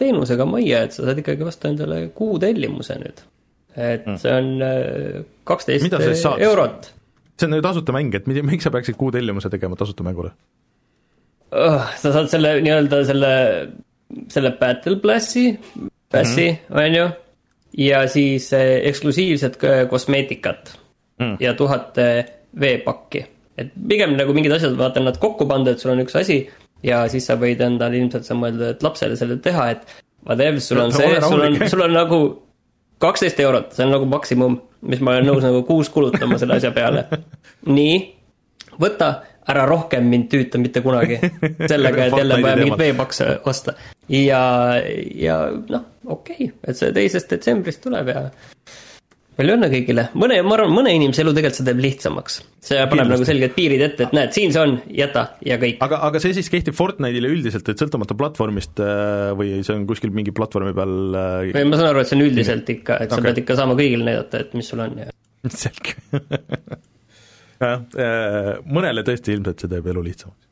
C: teenusega majja, et sa saad ikkagi vastu endale kuutellimuse nüüd. et see on kaksteist eurot.
A: see on ju tasuta mäng, et mida- miks sa peaksid kuutellimuse tegema tasuta mängule?
C: Sa saad selle nii-öelda selle, selle Battle Plassi, passi mm, -hmm. on ju, ja siis äh, eksklusiivset k- kosmeetikat mm. ja tuhat veepakki. et pigem nagu mingid asjad, vaata nad kokku pandud, sul on üks asi ja siis sa võid endale ilmselt sa mõelda, et lapsele selle teha, et whatever, sul on
A: No,
C: see sul on sul on nagu kaksteist eurot, see on nagu maksimum, mis ma olen nõus nagu kuus kulutama selle asja peale. nii, võta, ära rohkem mind tüüta mitte kunagi. sellega, et jälle on vaja mingit veepakse osta. ja, ja noh, okei okay,, et see teisest detsembrist tuleb ja palju õnne kõigile, mõne, ma arvan, mõne inimese elu tegelikult see teeb lihtsamaks. see paneb
A: Kindlasti.
C: nagu selged piirid ette, et näed, siin see on, jäta ja kõik.
A: aga, aga see siis kehtib Fortnite'ile üldiselt, et sõltumata platvormist äh, või see on kuskil mingi platvormi peal äh,
C: või ma saan aru, et see on üldiselt ikka, et sa
A: Okei.
C: pead ikka saama kõigile näidata, et mis sul on ja
A: selge jah, mõnele tõesti ilmselt see teeb elu lihtsamaks.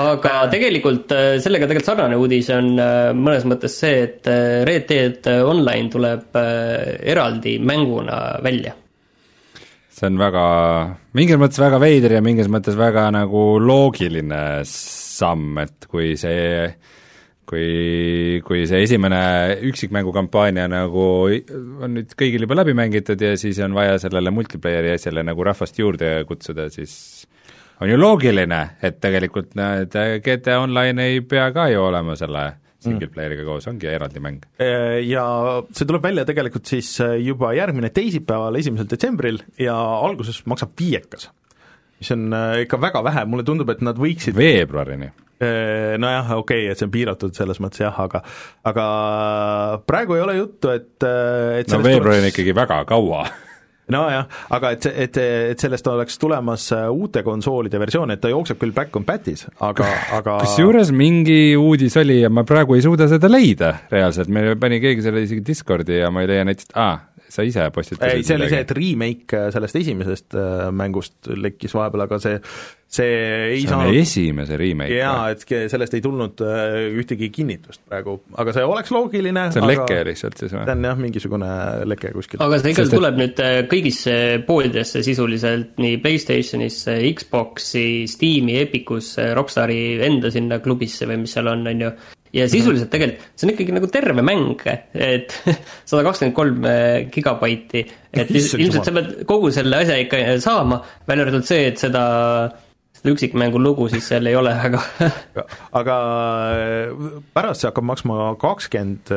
C: aga tegelikult äh, sellega tegelikult sarnane uudis on äh, mõnes mõttes see, et äh, Red Dead Online tuleb äh, eraldi mänguna välja.
B: see on väga, mingis mõttes väga veider ja mingis mõttes väga nagu loogiline samm, et kui see kui, kui see esimene üksikmängukampaania nagu on nüüd kõigil juba läbi mängitud ja siis on vaja sellele multiplayer'i asjale nagu rahvast juurde kutsuda, siis on ju loogiline, et tegelikult need GTA Online ei pea ka ju olema selle single player'iga koos, ongi eraldi mäng.
A: Ja see tuleb välja tegelikult siis juba järgmine teisipäeval, esimesel detsembril ja alguses maksab viiekas. Mis on äh, ikka väga vähe, mulle tundub, et nad võiksid
B: veebruarini.
A: Nojah, okei okay,, et see on piiratud selles mõttes jah, aga aga praegu ei ole juttu, et, et
B: no veebruar on ikkagi väga kaua.
A: Nojah, aga et et, et sellest oleks tulemas uute konsoolide versioon, et ta jookseb küll back compat'is, aga, aga
B: kusjuures mingi uudis oli ja ma praegu ei suuda seda leida reaalselt, meil pani keegi selle isegi Discordi ja ma ei leia netist, aa, sa ise postitasid
A: ei, see oli see, et remake sellest esimesest äh, mängust lekkis vahepeal, aga see, see ei
B: see on
A: saanud
B: esimese remake
A: jaa, et ke- sellest ei tulnud äh, ühtegi kinnitust praegu, aga see oleks loogiline
B: see on
A: aga
B: leke lihtsalt siis
A: see
B: või?
A: on jah, mingisugune leke kuskil.
C: aga see
B: Sest
C: igal
B: et-
C: tuleb nüüd äh, kõigisse poodidesse sisuliselt, nii Playstationisse, Xbox'i, Steam'i, Epicusse, Rockstari enda sinna klubisse või mis seal on, on ju. Ja sisuliselt tegelikult, see on ikkagi nagu terve mäng, et sada kakskümmend kolm äh, gigabaiti, et ilmselt sa pead kogu selle asja ikka saama, välja arvatud see, et seda, seda üksikmängu lugu siis seal ei ole, aga
A: aga äh, pärast see hakkab maksma kakskümmend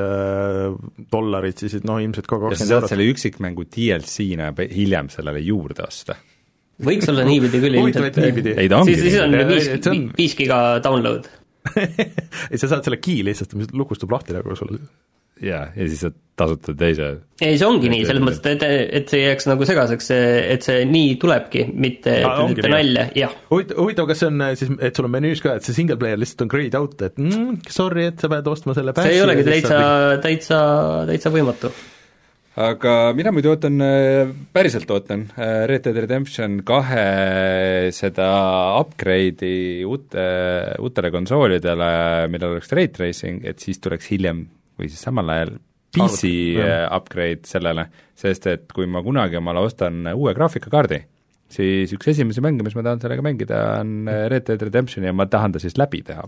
A: dollarit, siis et noh, ilmselt ka
B: ja sa
A: kakskümmend
B: saad
A: eurot.
B: selle üksikmängu DLC-na hiljem sellele juurde osta.
C: võiks olla niipidi küll
A: niipidi.
B: ei ta ongi
C: siis, siis on
A: nii.
C: viis
A: Et see on-,
C: viis giga download
A: ei, sa saad selle key lihtsalt, mis lukustub lahti nagu sul.
B: jaa, ja siis saad tasuta teise.
C: ei, see ongi nii, selles mõttes, et, et see ei jääks nagu segaseks, et see nii tulebki, mitte
A: Aa, ongi nii.
C: nalja, jah.
A: huvitav, huvitav, kas see on äh, siis, et sul on menüüs ka, et see single player lihtsalt on grayed out, et mm, sorry, et sa pead ostma selle
C: see ei olegi täitsa, täitsa, täitsa võimatu.
B: Aga mina muidu ootan, äh, päriselt ootan äh, Red Dead Redemption kahe seda upgrade'i uute, uutele konsoolidele, millel oleks rate tracing, et siis tuleks hiljem või siis samal ajal PC
A: jah.
B: upgrade sellele, sest et kui ma kunagi omale ostan uue graafikakaardi, siis üks esimesi mänge, mis ma tahan sellega mängida, on Red Dead Redemption ja ma tahan ta siis läbi teha.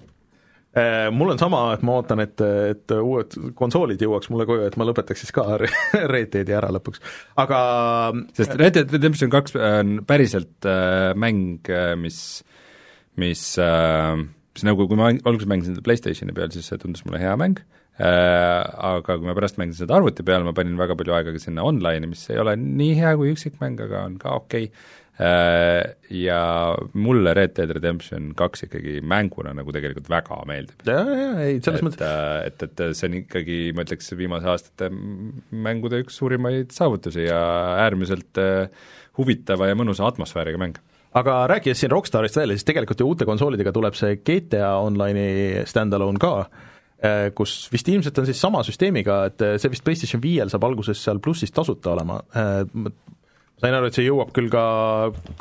A: Äh, mul on sama, et ma ootan, et, et uued konsoolid jõuaks mulle koju, et ma lõpetaks siis ka Red Deadi ära lõpuks, aga
B: sest Red Dead Redemption kaks on päriselt äh, mäng, äh, mis, mis äh, mis nagu, kui ma alguses mängisin seda PlayStationi peal, siis see tundus mulle hea mäng äh,, aga kui ma pärast mängisin seda arvuti peal, ma panin väga palju aega ka sinna online'i, mis ei ole nii hea kui üksikmäng, aga on ka okei okay. Äh,, ja mulle Red Dead Redemption kaks ikkagi mänguna nagu tegelikult väga meeldib.
A: jaa, jaa, ei, selles
B: et,
A: mõttes
B: äh, et, et see on ikkagi, ma ütleks, viimase aastate mängude üks suurimaid saavutusi ja äärmiselt äh, huvitava ja mõnusa atmosfääriga mäng
A: aga rääkides siin Rockstarist veel, siis tegelikult ju uute konsoolidega tuleb see GTA Online'i stand-alone ka, kus vist ilmselt on siis sama süsteemiga, et see vist PlayStation viiel saab alguses seal plussis tasuta olema, ma sain aru, et see jõuab küll ka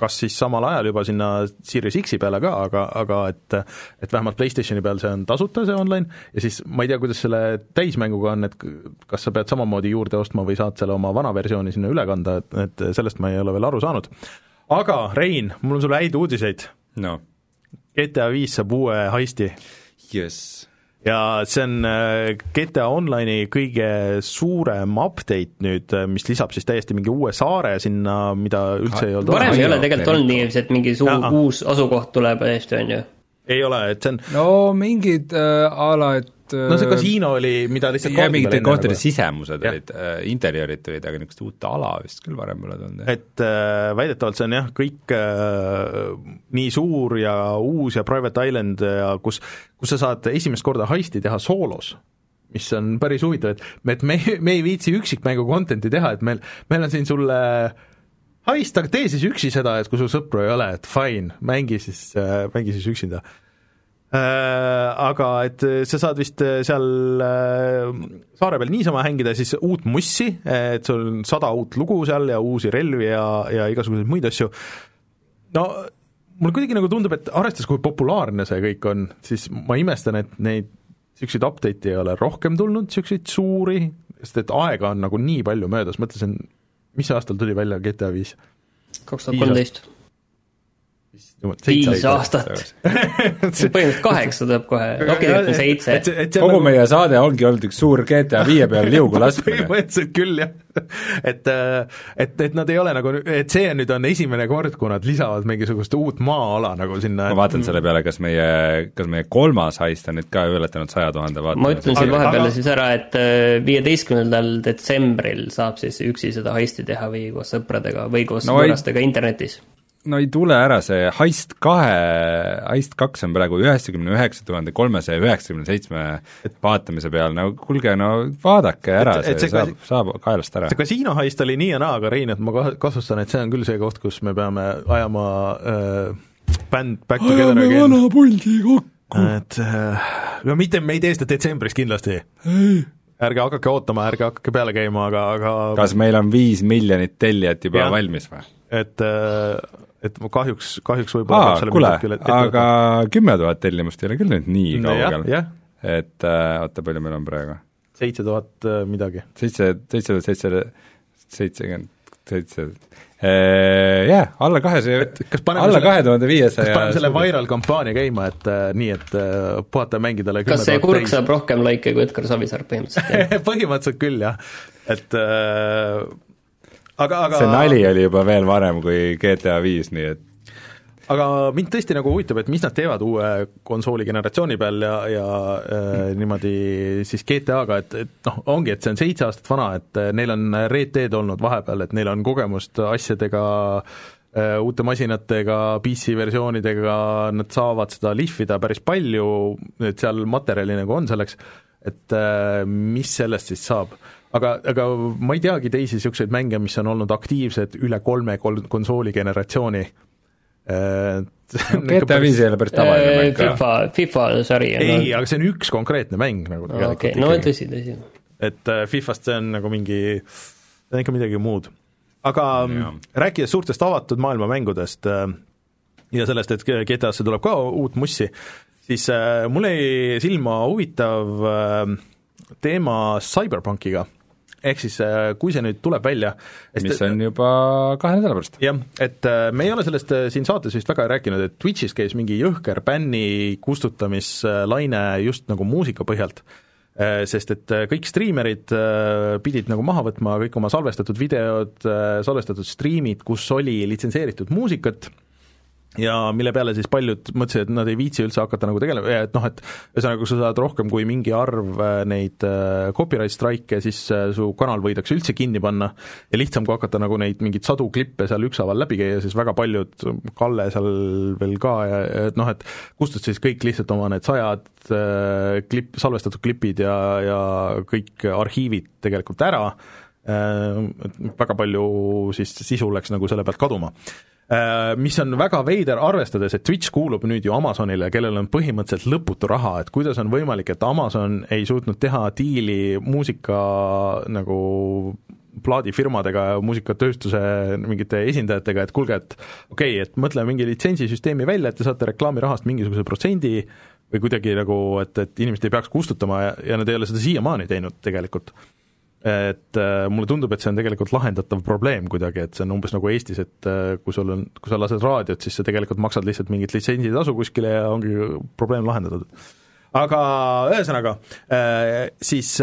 A: kas siis samal ajal juba sinna Series X-i peale ka, aga, aga et et vähemalt PlayStationi peal see on tasuta, see online, ja siis ma ei tea, kuidas selle täismänguga on, et kas sa pead samamoodi juurde ostma või saad selle oma vana versiooni sinna üle kanda, et, et sellest ma ei ole veel aru saanud. aga Rein, mul on sulle häid uudiseid.
B: no
A: GTA viis saab uue heisti
B: jess.
A: Ja see on äh, GTA Online'i kõige suurem update nüüd, äh, mis lisab siis täiesti mingi uue saare sinna, mida üldse ei olnud
C: varem ei ole tegelikult olnud niiviisi, et mingi suu-,
A: Jaa.
C: uus asukoht tuleb hästi, on ju.
A: ei ole, et see on,
B: no mingid äh, a la, et
A: no see kasiino oli, mida lihtsalt
B: ja
A: kaardi
B: mingite kohtade sisemused
A: Jah.
B: olid äh,, interjöörid tulid, aga niisugust uut ala vist küll varem pole tulnud, jah.
A: et äh, väidetavalt see on jah, kõik äh, nii suur ja uus ja private island ja kus, kus sa saad esimest korda heisti teha soolos, mis on päris huvitav, et me, et me, me ei viitsi üksikmängu content'i teha, et meil, meil on siin sulle heist, aga tee siis üksi seda, et kui sul sõpru ei ole, et fine, mängi siis äh,, mängi siis üksinda Äh, aga et äh, sa saad vist äh, seal äh, saare peal niisama hängida siis uut mussi, et sul on sada uut lugu seal ja uusi relvi ja, ja igasuguseid muid asju, no mulle kuidagi nagu tundub, et arvestades, kui populaarne see kõik on, siis ma imestan, et neid niisuguseid update'e ei ole rohkem tulnud, niisuguseid suuri, sest et aega on nagu nii palju möödas, mõtlesin, mis aastal tuli välja GTA viis?
C: kaks tuhat kolmteist. Viis aastat. põhimõtteliselt kaheksa tuleb kohe, okei, ütleme seitse.
B: kogu nagu... meie saade ongi olnud üks suur GTA viie peal liugu laskmine.
A: põhimõtteliselt küll, jah. et, et, et nad ei ole nagu, et see nüüd on esimene kord, kui nad lisavad mingisugust uut maa-ala nagu sinna.
B: ma vaatan selle peale, kas meie, kas meie kolmas heist on nüüd ka ületanud saja tuhande vaataja.
C: ma ütlen siin vahepeal
A: aga-
C: siis ära, et viieteistkümnendal detsembril saab siis üksi seda heisti teha või koos sõpradega või koos
B: No
C: võõrastega internetis.
B: No ei tule ära, see Heist kahe, Heist kaks on praegu üheksakümne üheksa tuhande kolmesaja üheksakümne seitsme vaatamise peal, no kuulge, no vaadake ära, see
A: see
B: saab, saab kaelast ära.
A: see kasiino heist oli nii ja naa, aga Rein, et ma kah- kahtlustan, et see on küll see koht, kus me peame ajama äh, bänd back together again.
B: puldi kokku.
A: et äh, no mitte, me ei tee seda detsembris kindlasti. ärge hakake ootama, ärge hakake peale käima, aga, aga
B: kas meil on viis miljonit tellijat juba ja. valmis või?
A: et, äh, et ma kahjuks, kahjuks võib-olla
B: aa,
A: peab selle
B: kuule, aga kümme tuhat tellimust ei ole küll nüüd nii
A: jah,
B: kaugel. et äh, oota, palju meil on praegu?
A: seitse tuhat äh, midagi.
B: seitse, seitse tuhat seitsesada seitsekümmend seitse, jah, alla kahesaja,
A: kas paneme
B: alla
A: selle-
B: kahe tuhande viiesaja
A: kas paneme selle viral kampaania käima, et äh, nii, et äh, puhata talle
C: kas see kurk saab rohkem laike kui Edgar Savisaar põhimõtteliselt?
A: põhimõtteliselt küll, jah. et äh, aga, aga
B: see nali oli juba veel varem kui GTA viis, nii et
A: aga mind tõesti nagu huvitab, et mis nad teevad uue konsooli generatsiooni peal ja, ja äh, niimoodi siis GTA-ga, et, et noh, ongi, et see on seitse aastat vana, et äh, neil on Red Dead olnud vahepeal, et neil on kogemust asjadega äh, uute masinatega, PC versioonidega, nad saavad seda lihvida päris palju, et seal materjali nagu on selleks, et äh, mis sellest siis saab. Aga, aga ma ei teagi teisi niisuguseid mänge, mis on olnud aktiivsed üle kolme kol-, konsooli generatsiooni
B: äh, GTA viis ei ole päris tavaline mäng
C: ka. FIFA, FIFA sari
A: ei, aga see on üks konkreetne mäng nagu
C: tegelikult okay. no tõsi, tõsi.
A: et äh, FIFA-st see on nagu mingi, see on ikka midagi muud. aga ja. rääkides suurtest avatud maailma mängudest äh, ja sellest, et GTA-sse tuleb ka uut mussi, siis äh, mul jäi silma huvitav äh, teema CyberPunkiga ehk siis äh, kui see nüüd tuleb välja
B: mis on juba kahe nädala pärast.
A: jah, et äh, me ei ole sellest äh, siin saates vist väga rääkinud, et Twitch'is käis mingi jõhker bänni kustutamislaine just nagu muusika põhjalt, sest et kõik striimerid pidid nagu maha võtma kõik oma salvestatud videod, salvestatud striimid, kus oli litsenseeritud muusikat, ja mille peale siis paljud mõtlesid, et nad ei viitsi üldse hakata nagu tegelema, et noh, et ühesõnaga, kui sa saad rohkem kui mingi arv äh, neid äh, copyright strike'e, siis äh, su kanal võidakse üldse kinni panna. Ja lihtsam, kui hakata nagu neid mingeid sadu klippe seal ükshaaval läbi käia, siis väga paljud, Kalle seal veel ka ja, et noh, et kustutasid siis kõik lihtsalt oma need sajad klipp, salvestatud klipid ja, ja kõik arhiivid tegelikult ära, väga palju siis sisu läks nagu selle pealt kaduma mis on väga veider, arvestades, et Twitch kuulub nüüd ju Amazonile, kellel on põhimõtteliselt lõputu raha, et kuidas on võimalik, et Amazon ei suutnud teha diili muusika nagu plaadifirmadega ja muusikatööstuse mingite esindajatega, et kuulge, et okei okay,, et mõtleme mingi litsentsisüsteemi välja, et te saate reklaamirahast mingisuguse protsendi või kuidagi nagu, et, et inimesed ei peaks kustutama ja, ja nad ei ole seda siiamaani teinud tegelikult et äh, mulle tundub, et see on tegelikult lahendatav probleem kuidagi, et see on umbes nagu Eestis, et äh, kui sul on, kui sa lased raadiot, siis sa tegelikult maksad lihtsalt mingit litsentsitasu kuskile ja ongi probleem lahendatud. aga ühesõnaga, äh, siis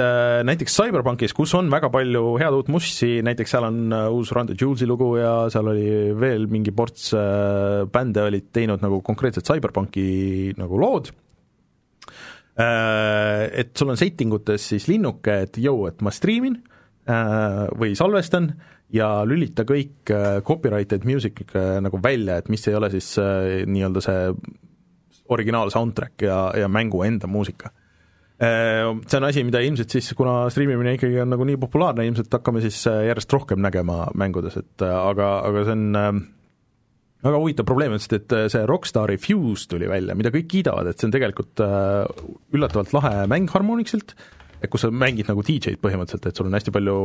A: näiteks CyberPunkis, kus on väga palju head uut mussi, näiteks seal on uus Run the Jewels'i lugu ja seal oli veel mingi ports bände olid teinud nagu konkreetselt CyberPunki nagu lood Äh, et sul on setting utes siis linnuke, et jõu, et ma striimin äh, või salvestan ja lülita kõik äh, copyrighted music nagu välja, et mis ei ole siis nii-öelda see originaal soundtrack ja, ja mängu enda muusika. See on asi, mida ilmselt siis, kuna striimimine ikkagi on nagu nii populaarne, ilmselt hakkame siis järjest rohkem nägema mängudes, et aga, aga see on väga huvitav probleem on, sest et äh, see Rockstari Fuse tuli välja, mida kõik kiidavad, et see on tegelikult äh, üllatavalt lahe mäng Harmonix'ilt, et kus sa mängid nagu DJ-d põhimõtteliselt, et sul on hästi palju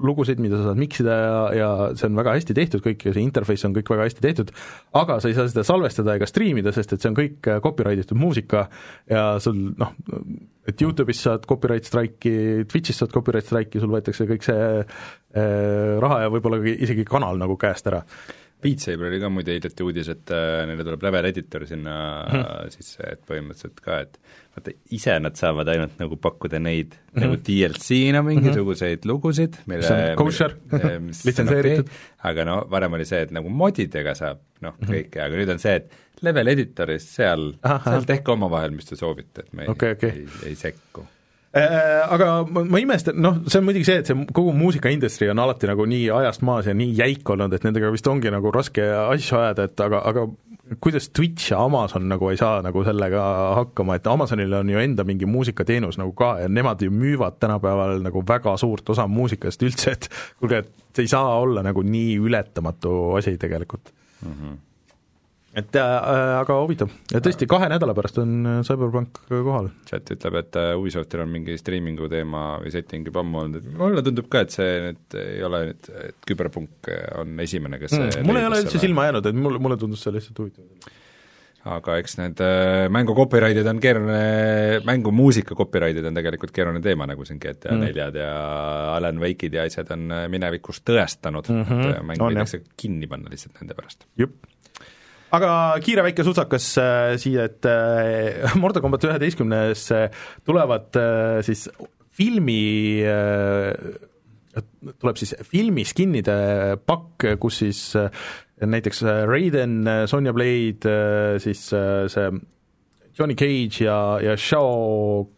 A: lugusid, mida sa saad miksida ja, ja see on väga hästi tehtud kõik ja see interface on kõik väga hästi tehtud, aga sa ei saa seda salvestada ega striimida, sest et see on kõik äh, copyright itud muusika ja sul noh, et Youtube'is saad copyright strike'i, Twitch'is saad copyright strike'i, sul võetakse kõik see äh, raha ja võib-olla isegi kanal nagu käest ära
B: Beat Saber oli ka muide hiljuti uudis, et äh, neile tuleb level editor sinna hmm. sisse, et põhimõtteliselt ka, et vaata, ise nad saavad ainult nagu pakkuda neid mm -hmm. nagu DLC-na mingisuguseid mm -hmm. lugusid,
A: mille on kosher, litsenseeritud okay,.
B: aga no varem oli see, et nagu modidega saab noh mm -hmm., kõike, aga nüüd on see, et level editoris seal, seal tehke omavahel, mis te soovite, et me
A: okay, okay.
B: ei, ei sekku
A: aga ma, ma imestan, noh, see on muidugi see, et see kogu muusikaindustry on alati nagu nii ajast maas ja nii jäik olnud, et nendega vist ongi nagu raske asju ajada, et aga, aga kuidas Twitch ja Amazon nagu ei saa nagu sellega hakkama, et Amazonil on ju enda mingi muusikateenus nagu ka ja nemad ju müüvad tänapäeval nagu väga suurt osa muusikast üldse, et kuulge, et see ei saa olla nagu nii ületamatu asi tegelikult mm. -hmm et äh, aga huvitav, tõesti, kahe nädala pärast on äh, Cyberpunk kohal.
B: chat ütleb, et äh, Ubisoftil on mingi striimingu teema või setting juba ammu olnud, et mulle tundub ka, et see nüüd ei ole nüüd, et küberpunk on esimene, kes mm,
A: mul ei ole üldse silma jäänud, et mulle, mulle tundus see lihtsalt huvitav
B: aga eks need äh, mängu copyright'id on keeruline, mängumuusika copyright'id on tegelikult keeruline teema, nagu siin GTA mm. neljad ja Alan Wake'id ja asjad on minevikus tõestanud mm, -hmm. et mäng võidakse kinni panna lihtsalt nende pärast.
A: Aga kiire väike sutsakas äh, siia, et äh, Mortal Combat üheteistkümnes tulevad äh, siis filmi äh,, tuleb siis filmiskinnide pakk, kus siis äh, näiteks äh, Raiden, äh, Sonja Blade äh,, siis äh, see Johnny Cage ja, ja Shao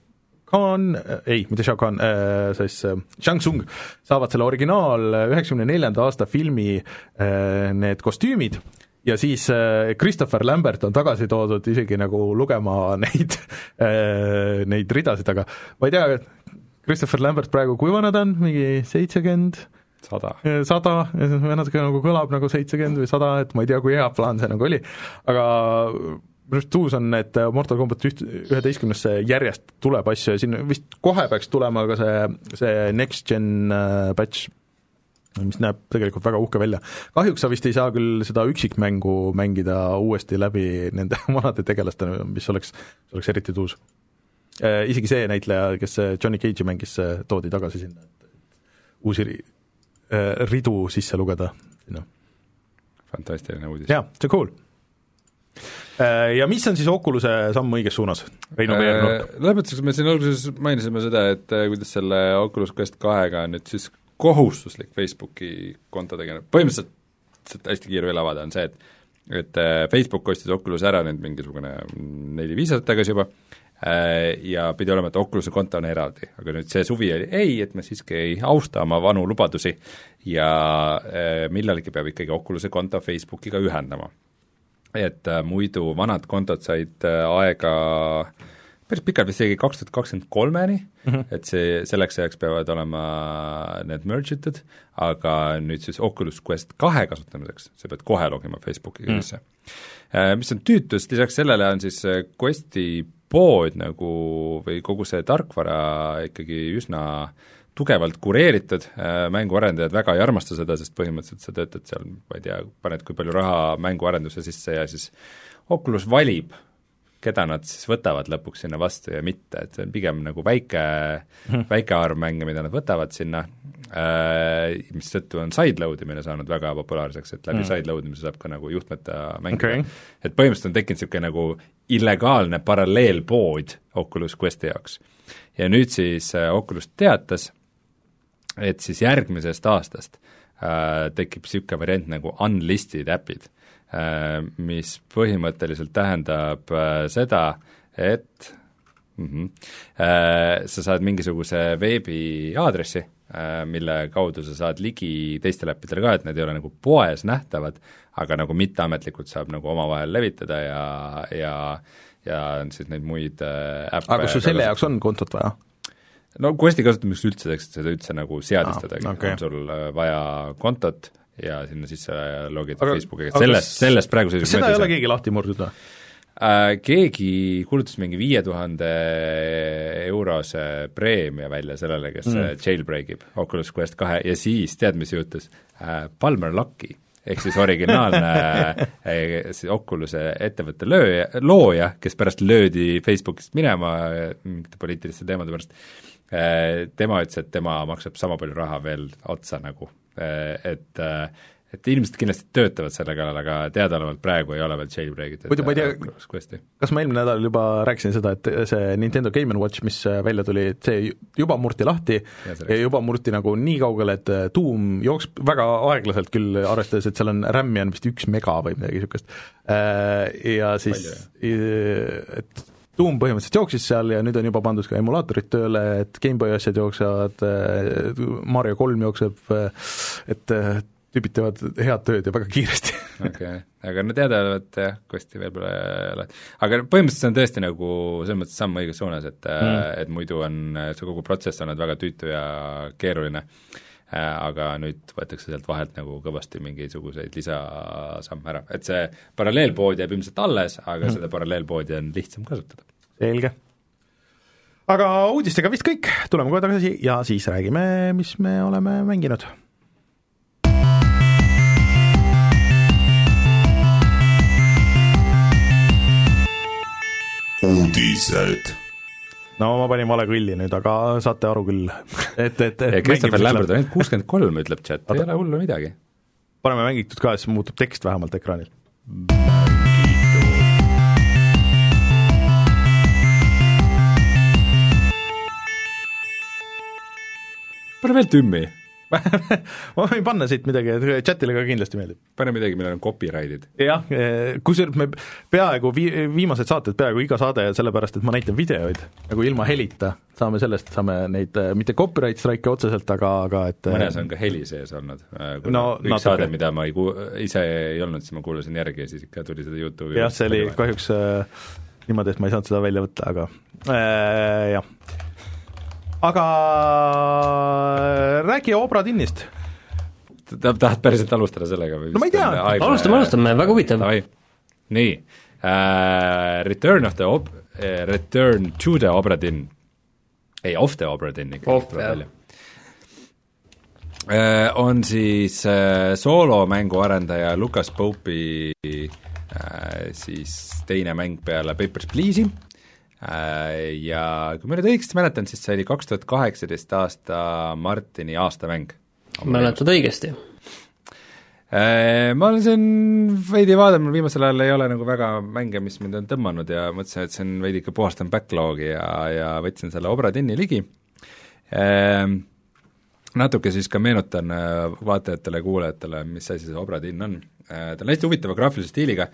A: äh, ei, mitte Shao Khan äh,, siis äh, Shang Tsung saavad selle originaal üheksakümne neljanda aasta filmi äh, need kostüümid ja siis äh, Christopher Lambert on tagasi toodud isegi nagu lugema neid äh,, neid ridasid, aga ma ei tea, Christopher Lambert praegu, kui vana ta on, mingi seitsekümmend?
B: sada.
A: sada, natuke nagu kõlab nagu seitsekümmend või sada, et ma ei tea, kui hea plaan see nagu oli, aga minu arust uus on, et Mortal Combat üht, üheteistkümnesse järjest tuleb asju ja siin vist kohe peaks tulema ka see, see next gen patch, mis näeb tegelikult väga uhke välja. kahjuks sa vist ei saa küll seda üksikmängu mängida uuesti läbi nende vanade tegelastena, mis oleks, oleks eriti tuus. Isegi see näitleja, kes Johnny Cage'i mängis, toodi tagasi sinna, et uusi ridu sisse lugeda sinna.
B: fantastiline uudis.
A: jaa, see on cool Äh, ja mis on siis Oculus'e samm õiges suunas? Reino
B: Veernurk. Äh, lõpetuseks me siin alguses mainisime seda, et äh, kuidas selle Oculus Quest kahega on nüüd siis kohustuslik Facebooki konto tegemine, põhimõtteliselt hästi kiire avada, on see, et et Facebook ostis Oculus ära nüüd mingisugune neli-viis aastat tagasi juba, ja pidi olema, et Oculus'e konto on eraldi, aga nüüd see suvi oli ei, et me siiski ei austa oma vanu lubadusi. Ja millalgi peab ikkagi Oculus'e konto Facebookiga ühendama. Et äh, muidu vanad kontod said äh, aega päris pikalt, vist isegi kaks tuhat kakskümmend kolmeni mm, -hmm. et see, selleks ajaks peavad olema need merge itud, aga nüüd siis Oculus Quest kahe kasutamiseks sa pead kohe logima Facebooki mm -hmm. sisse. Mis on tüütus, lisaks sellele on siis Questi pood nagu või kogu see tarkvara ikkagi üsna äh, tugevalt kureeritud, äh, mänguarendajad väga ei armasta seda, sest põhimõtteliselt sa töötad seal, ma ei tea, paned kui palju raha mänguarendusse sisse ja siis Oculus valib, keda nad siis võtavad lõpuks sinna vastu ja mitte, et see on pigem nagu väike hmm., väike arv mänge, mida nad võtavad sinna äh,, mistõttu on sideload imine saanud väga populaarseks, et läbi hmm. sideload imise saab ka nagu juhtmeta mängida okay.. et põhimõtteliselt on tekkinud niisugune nagu illegaalne paralleelpood Oculus Questi jaoks. ja nüüd siis äh, Oculus teatas, et siis järgmisest aastast äh, tekib niisugune variant nagu unlisted äpid mis põhimõtteliselt tähendab äh, seda, et mm -hmm, äh, sa saad mingisuguse veebiaadressi äh,, mille kaudu sa saad ligi teistele äppidele ka, et need ei ole nagu poes nähtavad, aga nagu mitteametlikult saab nagu omavahel levitada ja, ja ja siis neid muid äh, äppe
A: aga kas sul selle jaoks on kontot vaja?
B: no Questi kasutamiseks üldse, et seda üldse nagu seadistadagi ah,, okay. on sul äh, vaja kontot ja sinna sisse logida Facebookiga, et sellest, sellest praegu seisuga
A: seda ei ole keegi lahti murdnud või?
B: Äh, keegi kuulutas mingi viie tuhande eurose preemia välja sellele, kes mm. jailbreak ib Oculus Quest kahe ja siis tead, mis juhtus äh,? Palmer Lucky ehk siis originaalne siis Oculus'e ettevõtte lööja, looja, kes pärast löödi Facebookist minema mingite poliitiliste teemade pärast, Äh, tema ütles, et tema maksab sama palju raha veel otsa nagu, äh, et äh, et ilmselt kindlasti töötavad selle kallal, aga teadaolevalt praegu ei ole veel jailbreak itud.
A: muidu ma ei tea, kas ma eelmine nädal juba rääkisin seda, et see Nintendo Game Watch, mis välja tuli, et see juba murti lahti ja, ja juba murti nagu nii kaugele, et tuum jooks väga aeglaselt küll, arvestades, et seal on RAM-i on vist üks mega või midagi niisugust, ja siis, et tuum põhimõtteliselt jooksis seal ja nüüd on juba pandud ka emulaatorid tööle, et GameBoy asjad jooksevad, Mario kolm jookseb, et tüübid teevad head tööd ja väga kiiresti.
B: okei okay., aga no teadaolevalt jah, kosti veel pole ole. aga põhimõtteliselt see on tõesti nagu selles mõttes samm õiges suunas, et mm., et muidu on see kogu protsess olnud väga tüütu ja keeruline aga nüüd võetakse sealt vahelt nagu kõvasti mingisuguseid lisasamme ära, et see paralleelpood jääb ilmselt alles, aga mm. seda paralleelpoodi on lihtsam kasutada.
A: selge. aga uudistega vist kõik, tuleme kohe tagasi ja siis räägime, mis me oleme mänginud uudised no ma panin vale kõlli nüüd, aga saate aru küll, et, et,
B: Christopher Lambert on ainult kuuskümmend kolm, ütleb chat, ei ole hullu midagi.
A: paneme mängitud ka, siis muutub tekst vähemalt ekraanil.
B: pane veel tümmi.
A: ma võin panna siit midagi, et chatile ka kindlasti meeldib.
B: pane midagi, millel on copyright'id.
A: jah, kusjuures me peaaegu vi-, viimased saated, peaaegu iga saade, sellepärast et ma näitan videoid nagu ilma helita, saame sellest, saame neid mitte copyright strike'e otseselt, aga, aga et
B: mõnes on ka heli sees olnud.
A: no
B: üks natuke. saade, mida ma ei ku-, ise ei olnud, siis ma kuulasin järgi ja siis ikka tuli seda Youtube'i
A: jah, see oli kahjuks äh, niimoodi, et ma ei saanud seda välja võtta, aga äh, jah. Aga räägi Obra tinnist.
B: tahad päriselt alustada sellega või?
A: no ma ei tea,
C: alustame, alustame, väga huvitav.
B: nii uh,, Return of the Ob-, uh, Return to the Obra dinn, ei, of the Obra ikkagi.
C: Of, jah
B: uh, on siis uh, soolomängu arendaja Lukas Pope'i uh, siis teine mäng peale Papers, Please'i äh, ja kui ma nüüd õigesti mäletan, siis see oli kaks tuhat kaheksateist aasta Martini aastamäng.
C: mäletad õigesti?
B: Äh, ma olen siin veidi vaadanud, viimasel ajal ei ole nagu väga mänge, mis mind on tõmmanud ja mõtlesin, et see on veidi ikka puhastan backlogi ja, ja võtsin selle Obra Dini ligi. Äh, natuke siis ka meenutan vaatajatele ja kuulajatele, mis asi see Obra Dinn on. ta on hästi huvitava graafilise stiiliga,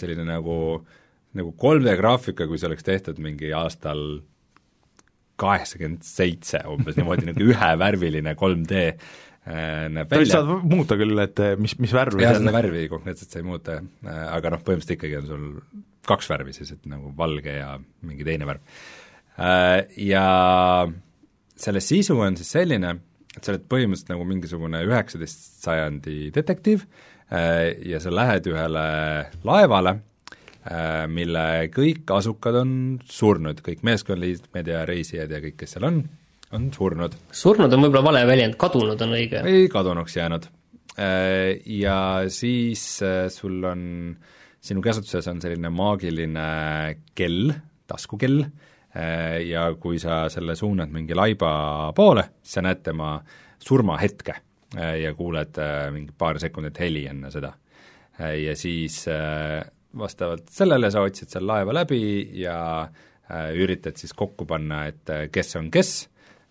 B: selline nagu äh, nagu 3D graafika, kui see oleks tehtud mingi aastal kaheksakümmend seitse umbes niimoodi, nagu ühevärviline 3D äh, näeb välja.
A: saad muuta küll, et äh, mis, mis värv
B: jah, seda värvi konkreetselt sa ei muuta, äh, aga noh, põhimõtteliselt ikkagi on sul kaks värvi siis, et nagu valge ja mingi teine värv. Ja selle sisu on siis selline, et sa oled põhimõtteliselt nagu mingisugune üheksateist sajandi detektiiv ja sa lähed ühele laevale Äh, mille kõik asukad on surnud, kõik meeskonnaliikmed ja reisijad ja kõik, kes seal on, on surnud.
C: surnud on võib-olla vale väljend, kadunud on õige.
B: ei, kadunuks jäänud. Äh, ja siis äh, sul on, sinu käsutuses on selline maagiline kell, taskukell, ja kui sa selle suunad mingi laiba poole, siis sa näed tema surmahetke ja kuuled mingi paar sekundit heli enne seda. ja siis vastavalt sellele sa otsid seal laeva läbi ja äh, üritad siis kokku panna, et äh, kes on kes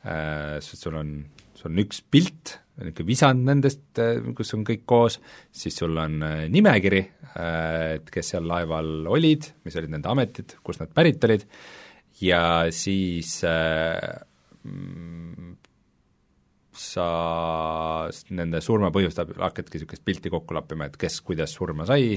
B: äh,, sul on, sul on üks pilt, niisugune visand nendest, äh, kus on kõik koos, siis sul on äh, nimekiri et kes seal laeval olid, mis olid nende ametid, kust nad pärit olid, ja siis äh, sa nende surma põhjust hakkadki niisugust pilti kokku lappima, et kes kuidas surma sai,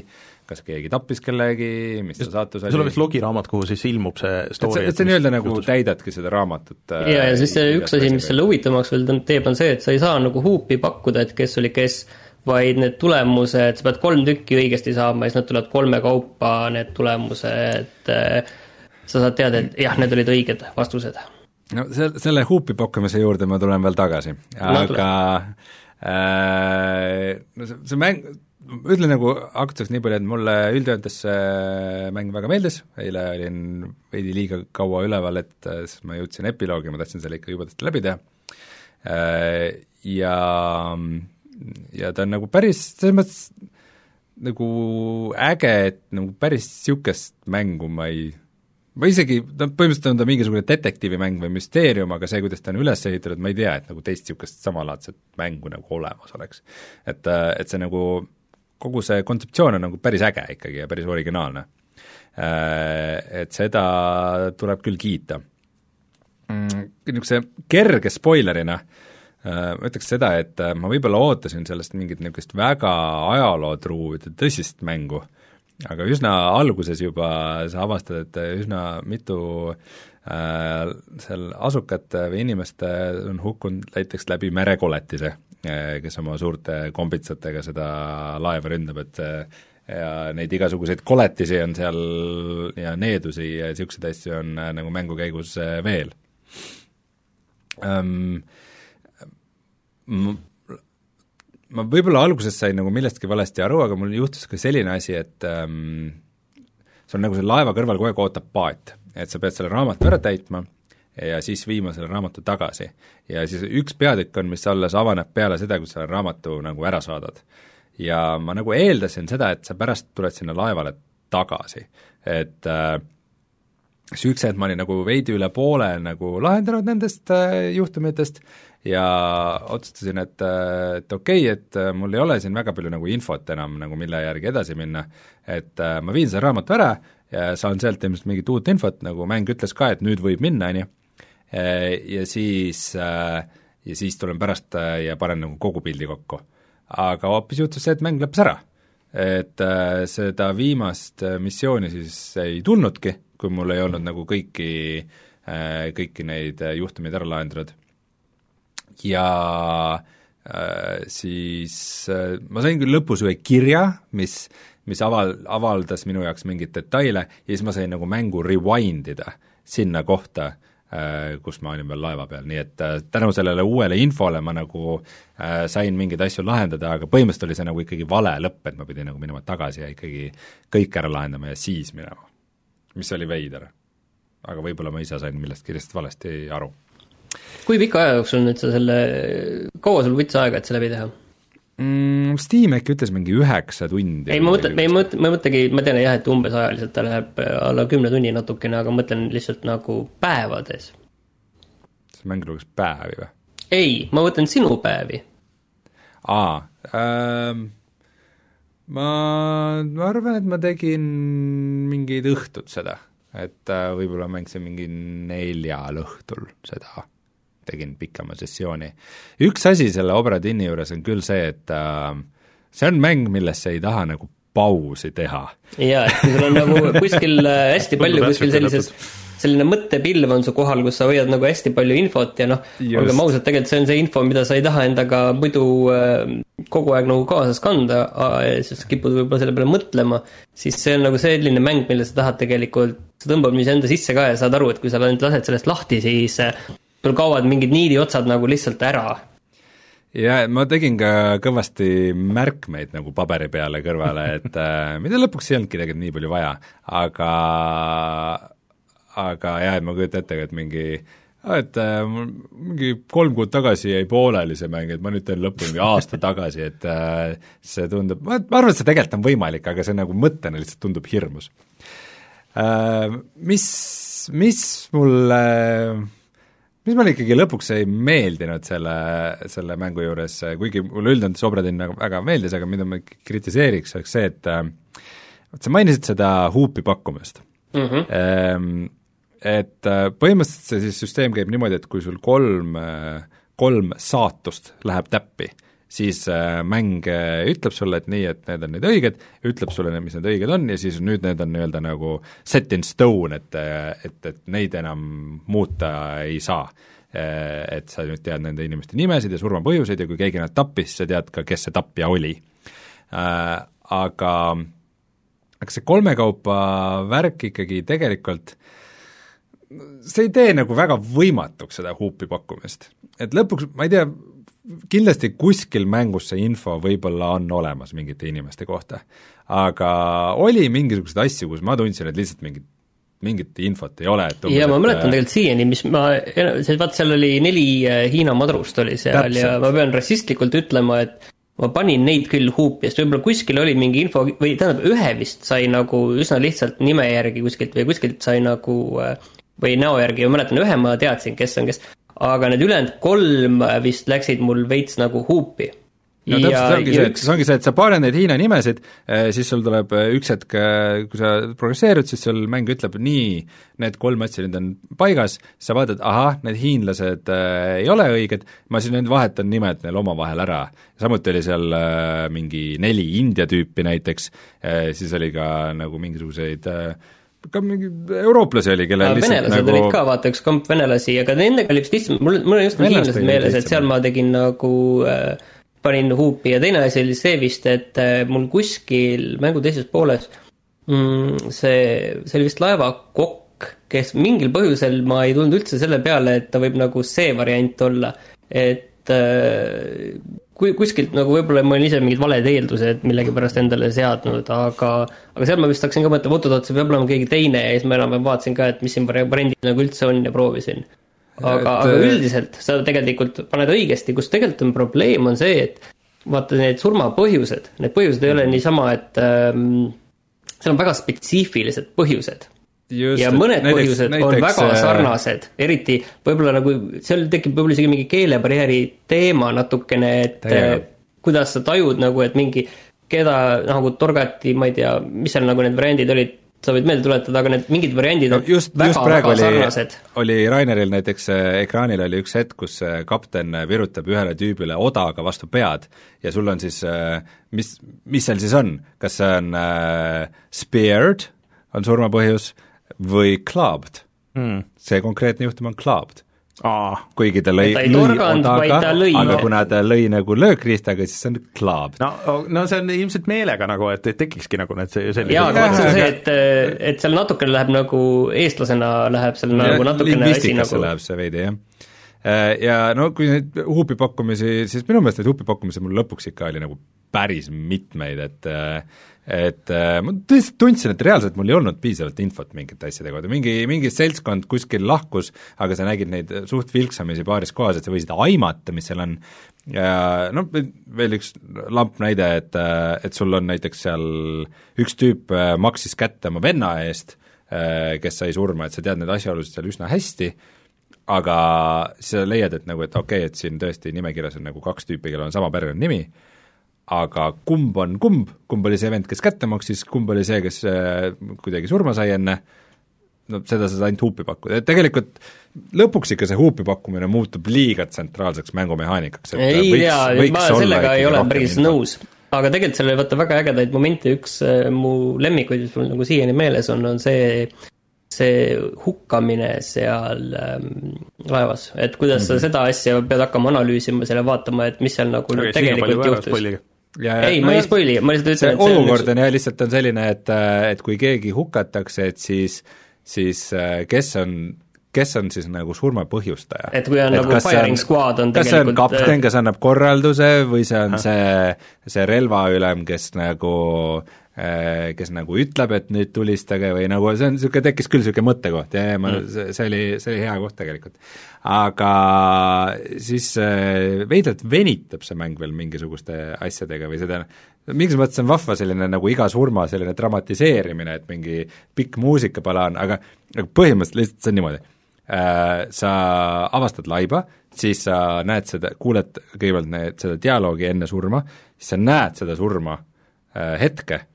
B: kas keegi tappis kellegi, mis ta saatus oli.
A: sul on vist logiraamat, kuhu siis ilmub see story.
B: et sa nii-öelda nagu juhtus. täidadki seda raamatut.
C: jaa, ja siis see üks asi, mis selle huvitavamaks veel teeb, on see, et sa ei saa nagu huupi pakkuda, et kes oli kes, vaid need tulemused, sa pead kolm tükki õigesti saama ja siis nad tulevad kolme kaupa, need tulemused, sa saad teada, et jah, need olid õiged vastused
B: no se-, selle huupi pokkamise juurde ma tulen veel tagasi, aga äh, no see, see mäng, ütlen nagu aktuseks nii palju, et mulle üldjoontes see mäng väga meeldis, eile olin veidi liiga kaua üleval, et äh, siis ma jõudsin epiloogi, ma tahtsin selle ikka jubedasti läbi teha. Äh,, ja, ja ta on nagu päris, selles mõttes nagu äge, et nagu päris niisugust mängu ma ei või isegi, no põhimõtteliselt on ta mingisugune detektiivimäng või müsteerium, aga see, kuidas ta on üles ehitatud, ma ei tea, et nagu teist niisugust samalaadset mängu nagu olemas oleks. et, et see nagu, kogu see kontseptsioon on nagu päris äge ikkagi ja päris originaalne. Et seda tuleb küll kiita. Mm, niisuguse kerge spoilerina ma ütleks seda, et ma võib-olla ootasin sellest mingit niisugust väga ajalootruu tõsist mängu aga üsna alguses juba sa avastad, et üsna mitu äh, seal asukat või inimest on hukkunud näiteks läbi merekoletise, äh, kes oma suurte kombitsatega seda laeva ründab, et äh, ja neid igasuguseid koletisi on seal ja needusi ja niisuguseid asju on äh, nagu mängu käigus veel um,. Ma võib-olla alguses sain nagu millestki valesti aru, aga mul juhtus ka selline asi, et ähm, sul nagu seal laeva kõrval kogu aeg ootab paat, et sa pead selle raamatu ära täitma ja siis viima selle raamatu tagasi. ja siis üks peatükk on, mis alles avaneb peale seda, kui sa raamatu nagu ära saadad. ja ma nagu eeldasin seda, et sa pärast tuled sinna laevale tagasi, et äh, üks hetk ma olin nagu veidi üle poole nagu lahendanud nendest äh, juhtumitest ja otsustasin, et, äh, et okei okay,, et äh, mul ei ole siin väga palju nagu infot enam nagu, mille järgi edasi minna, et äh, ma viin selle raamatu ära ja saan sealt ilmselt mingit uut infot, nagu mäng ütles ka, et nüüd võib minna, on ju, ja siis, ja siis tulen pärast ja panen nagu kogu pildi kokku. aga hoopis juhtus see, et mäng lõppes ära. et seda viimast missiooni siis ei tulnudki, kui mul ei olnud nagu kõiki, kõiki neid juhtumeid ära lahendatud ja äh, siis äh, ma sain küll lõpus ühe kirja, mis, mis aval-, avaldas minu jaoks mingeid detaile ja siis ma sain nagu mängu rewind ida sinna kohta äh,, kus ma olin veel laeva peal, nii et äh, tänu sellele uuele infole ma nagu äh, sain mingeid asju lahendada, aga põhimõtteliselt oli see nagu ikkagi vale lõpp, et ma pidin nagu minema tagasi ja ikkagi kõik ära lahendama ja siis minema. mis oli veider. aga võib-olla ma ise sain millestki lihtsalt valesti aru
C: kui pika aja jooksul nüüd sa selle, kaua sul võttis aega, et see läbi teha?
B: mm,? Steam äkki ütles mingi üheksa tundi.
C: ei, ma mõtlen, ei ma mõtlen, ma mõtlengi, ma tean jah, et umbes ajaliselt ta läheb alla kümne tunni natukene, aga mõtlen lihtsalt nagu päevades.
B: see mäng luges päevi või?
C: ei, ma mõtlen sinu päevi.
B: aa ähm,, ma, ma arvan, et ma tegin mingeid õhtud seda, et äh, võib-olla mängisin mingi neljal õhtul seda tegin pikema sessiooni. üks asi selle Opera Dini juures on küll see, et äh, see on mäng, millesse ei taha nagu pausi teha.
C: jaa, et kui sul on nagu kuskil äh, hästi palju kuskil sellises selline mõttepilv on su kohal, kus sa hoiad nagu hästi palju infot ja noh, olgem ausad, tegelikult see on see info, mida sa ei taha endaga muidu äh, kogu aeg nagu kaasas kanda, sest kipud võib-olla selle peale mõtlema, siis see on nagu selline mäng, mille sa tahad tegelikult, sa tõmbad mis enda sisse ka ja saad aru, et kui sa ainult lased sellest lahti, siis äh, sul kaovad mingid niidiotsad nagu lihtsalt ära.
B: ja ma tegin ka kõvasti märkmeid nagu paberi peale kõrvale, et äh, mida lõpuks ei olnudki tegelikult nii palju vaja, aga aga jah, et ma kujutan ette, et mingi et äh, mingi kolm kuud tagasi jäi pooleli see mäng, et ma nüüd teen lõppu mingi aasta tagasi, et äh, see tundub, ma arvan, et see tegelikult on võimalik, aga see nagu mõttena lihtsalt tundub hirmus äh,. Mis, mis mulle äh, mis mulle ikkagi lõpuks ei meeldinud selle, selle mängu juures, kuigi mulle üldjoontes Obradin nagu väga meeldis, aga mida ma kritiseeriks, oleks see, et vot sa mainisid seda huupi pakkumist mm. -hmm. Et äh, põhimõtteliselt see siis süsteem käib niimoodi, et kui sul kolm, kolm saatust läheb täppi, siis äh, mäng äh, ütleb sulle, et nii, et need on nüüd õiged, ütleb sulle, mis need õiged on ja siis nüüd need on nii-öelda nagu set in stone, et, äh, et, et neid enam muuta ei saa. Et sa nüüd tead nende inimeste nimesid ja surmapõhjuseid ja kui keegi nad tappis, sa tead ka, kes see tapja oli. Aga, aga see kolmekaupa värk ikkagi tegelikult see ei tee nagu väga võimatuks seda huupi pakkumist. et lõpuks, ma ei tea, kindlasti kuskil mängus see info võib-olla on olemas mingite inimeste kohta, aga oli mingisuguseid asju, kus ma tundsin, et lihtsalt mingit mingit infot ei ole, et
C: ja ma mäletan tegelikult siiani, mis ma, see vaat seal oli neli äh, Hiina madrust oli seal Täpselt. ja ma pean rassistlikult ütlema, et ma panin neid küll huupi, sest võib-olla kuskil oli mingi info või tähendab, ühe vist sai nagu üsna lihtsalt nime järgi kuskilt või kuskilt sai nagu äh, või näo järgi, ma mäletan, ühe ma teadsin, kes on kes, aga need ülejäänud kolm vist läksid mul veits nagu huupi
B: no täpselt, see ongi see, et see ongi see, et sa paned neid Hiina nimesid, eh, siis sul tuleb eh, üks hetk, eh, kui sa progresseerid, siis sul mäng ütleb nii, need kolm asja nüüd on paigas, sa vaatad, ahah, need hiinlased äh, ei ole õiged, ma siis nüüd vahetan nimed neil omavahel ära. samuti oli seal äh, mingi neli India tüüpi näiteks äh,, siis oli ka nagu mingisuguseid äh, ka mingi eurooplasi oli, kellel
C: lihtsalt venelased nagu... olid ka, vaata, üks komp venelasi, aga nendega oli vist lihtsam, mul, mul on just hiinlased meeles, et seal ma tegin nagu äh, panin huupi ja teine asi oli see vist, et äh, mul kuskil mängu teises pooles mm, see, see oli vist laevakokk, kes mingil põhjusel ma ei tulnud üldse selle peale, et ta võib nagu see variant olla, et äh, kui kuskilt nagu võib-olla ma olen ise mingid valed eeldused millegipärast endale seadnud, aga aga seal ma vist hakkasin ka mõtlema, oot-oot, see peab olema keegi teine ja siis ma enam-vähem vaatasin ka, et mis siin variandid nagu üldse on ja proovisin. aga, aga äh, üldiselt sa tegelikult paned õigesti, kus tegelikult on probleem, on see, et vaata need surmapõhjused, need põhjused ei ole niisama, et ähm, seal on väga spetsiifilised põhjused
B: Just,
C: ja mõned
B: näiteks-
C: põhjused
B: näiteks,
C: on väga
B: äh,
C: sarnased, eriti võib-olla nagu seal tekib võib-olla isegi mingi keelebarjääri teema natukene, et
B: Täielikult.
C: eh, kuidas sa tajud nagu, et mingi, keda nagu torgati, ma ei tea, mis seal nagu need variandid olid, sa võid meelde tuletada, aga need mingid variandid
B: no
C: on
B: just, just
C: väga,
B: praegu
C: väga
B: oli
C: sarnased.,
B: oli Raineril näiteks äh, ekraanil oli üks hetk, kus äh, kapten virutab ühele tüübile odaga vastu pead ja sul on siis, mis, mis seal siis on, kas see on äh, speared, on surmapõhjus, või clubbed
A: mm..
B: see konkreetne juhtum on clubbed.
A: aa,
B: kuigi ta lõi,
C: Ta ei torganud, vaid ta lõi.
B: aga kuna ta lõi nagu löökriistaga, siis see on clubbed.
A: no, no see on ilmselt meelega nagu, et, et tekikski nagu need see- sellised
C: jaa, aga vot see on see, et, et seal natukene läheb nagu eestlasena läheb seal nagu natukene asi nagu
B: läheb see veidi, jah. Ja no kui neid huupipakkumisi, siis minu meelest neid huupipakkumisi mul lõpuks ikka oli nagu päris mitmeid, et et äh, ma tõesti tundsin, et reaalselt mul ei olnud piisavalt infot mingite asjade kohta, mingi, mingi seltskond kuskil lahkus, aga sa nägid neid suht vilksamisi paaris kohas, et sa võisid aimata, mis seal on, ja noh, veel üks lamp näide, et, et sul on näiteks seal üks tüüp äh, maksis kätte oma venna eest, kes sai surma, et sa tead neid asjaolusid seal üsna hästi, aga sa leiad, et nagu, et okei okay,, et siin tõesti nimekirjas on nagu kaks tüüpi, kellel on sama perekonnanimi, aga kumb on kumb, kumb oli see vend, kes kätte maksis, kumb oli see, kes äh, kuidagi surma sai enne, no seda sa saad ainult huupi pakkuda, et tegelikult lõpuks ikka see huupi pakkumine muutub liiga tsentraalseks mängumehaanikaks.
C: ei tea, ma sellega ei ole päris nõus. aga tegelikult seal oli vaata väga ägedaid momente, üks äh, mu lemmikuid, mis mul nagu siiani meeles on, on see, see hukkamine seal ähm, laevas, et kuidas
B: Mhm.
C: mm -hmm. sa seda asja pead hakkama analüüsima seal ja vaatama, et mis seal nagu nüüd tegelikult juhtus. ei, ma ei spoil'i, ma lihtsalt ütlen, et see on
B: olukord
C: üks
B: on jah, lihtsalt on selline, et, et kui keegi hukatakse, et siis, siis äh, kes on, kes on siis nagu surma põhjustaja?
C: Et kui on nagu firing squad on
B: kas see on
C: tegelikult- äh,
B: kapten, kes annab korralduse või see on see, see relvaülem, kes nagu kes nagu ütleb, et nüüd tulistage või nagu see on niisugune, tekkis küll niisugune mõttekoht ja, ja ma mm., see, see oli, see oli hea koht tegelikult. aga siis äh, veidralt venitab see mäng veel mingisuguste asjadega või seda mingis mõttes on vahva selline nagu iga surma selline dramatiseerimine, et mingi pikk muusikapala on, aga aga põhimõtteliselt lihtsalt see on niimoodi äh, sa avastad laiba, siis sa näed seda, kuuled kõigepealt need, seda dialoogi enne surma, siis sa näed seda surma äh, hetke äh,,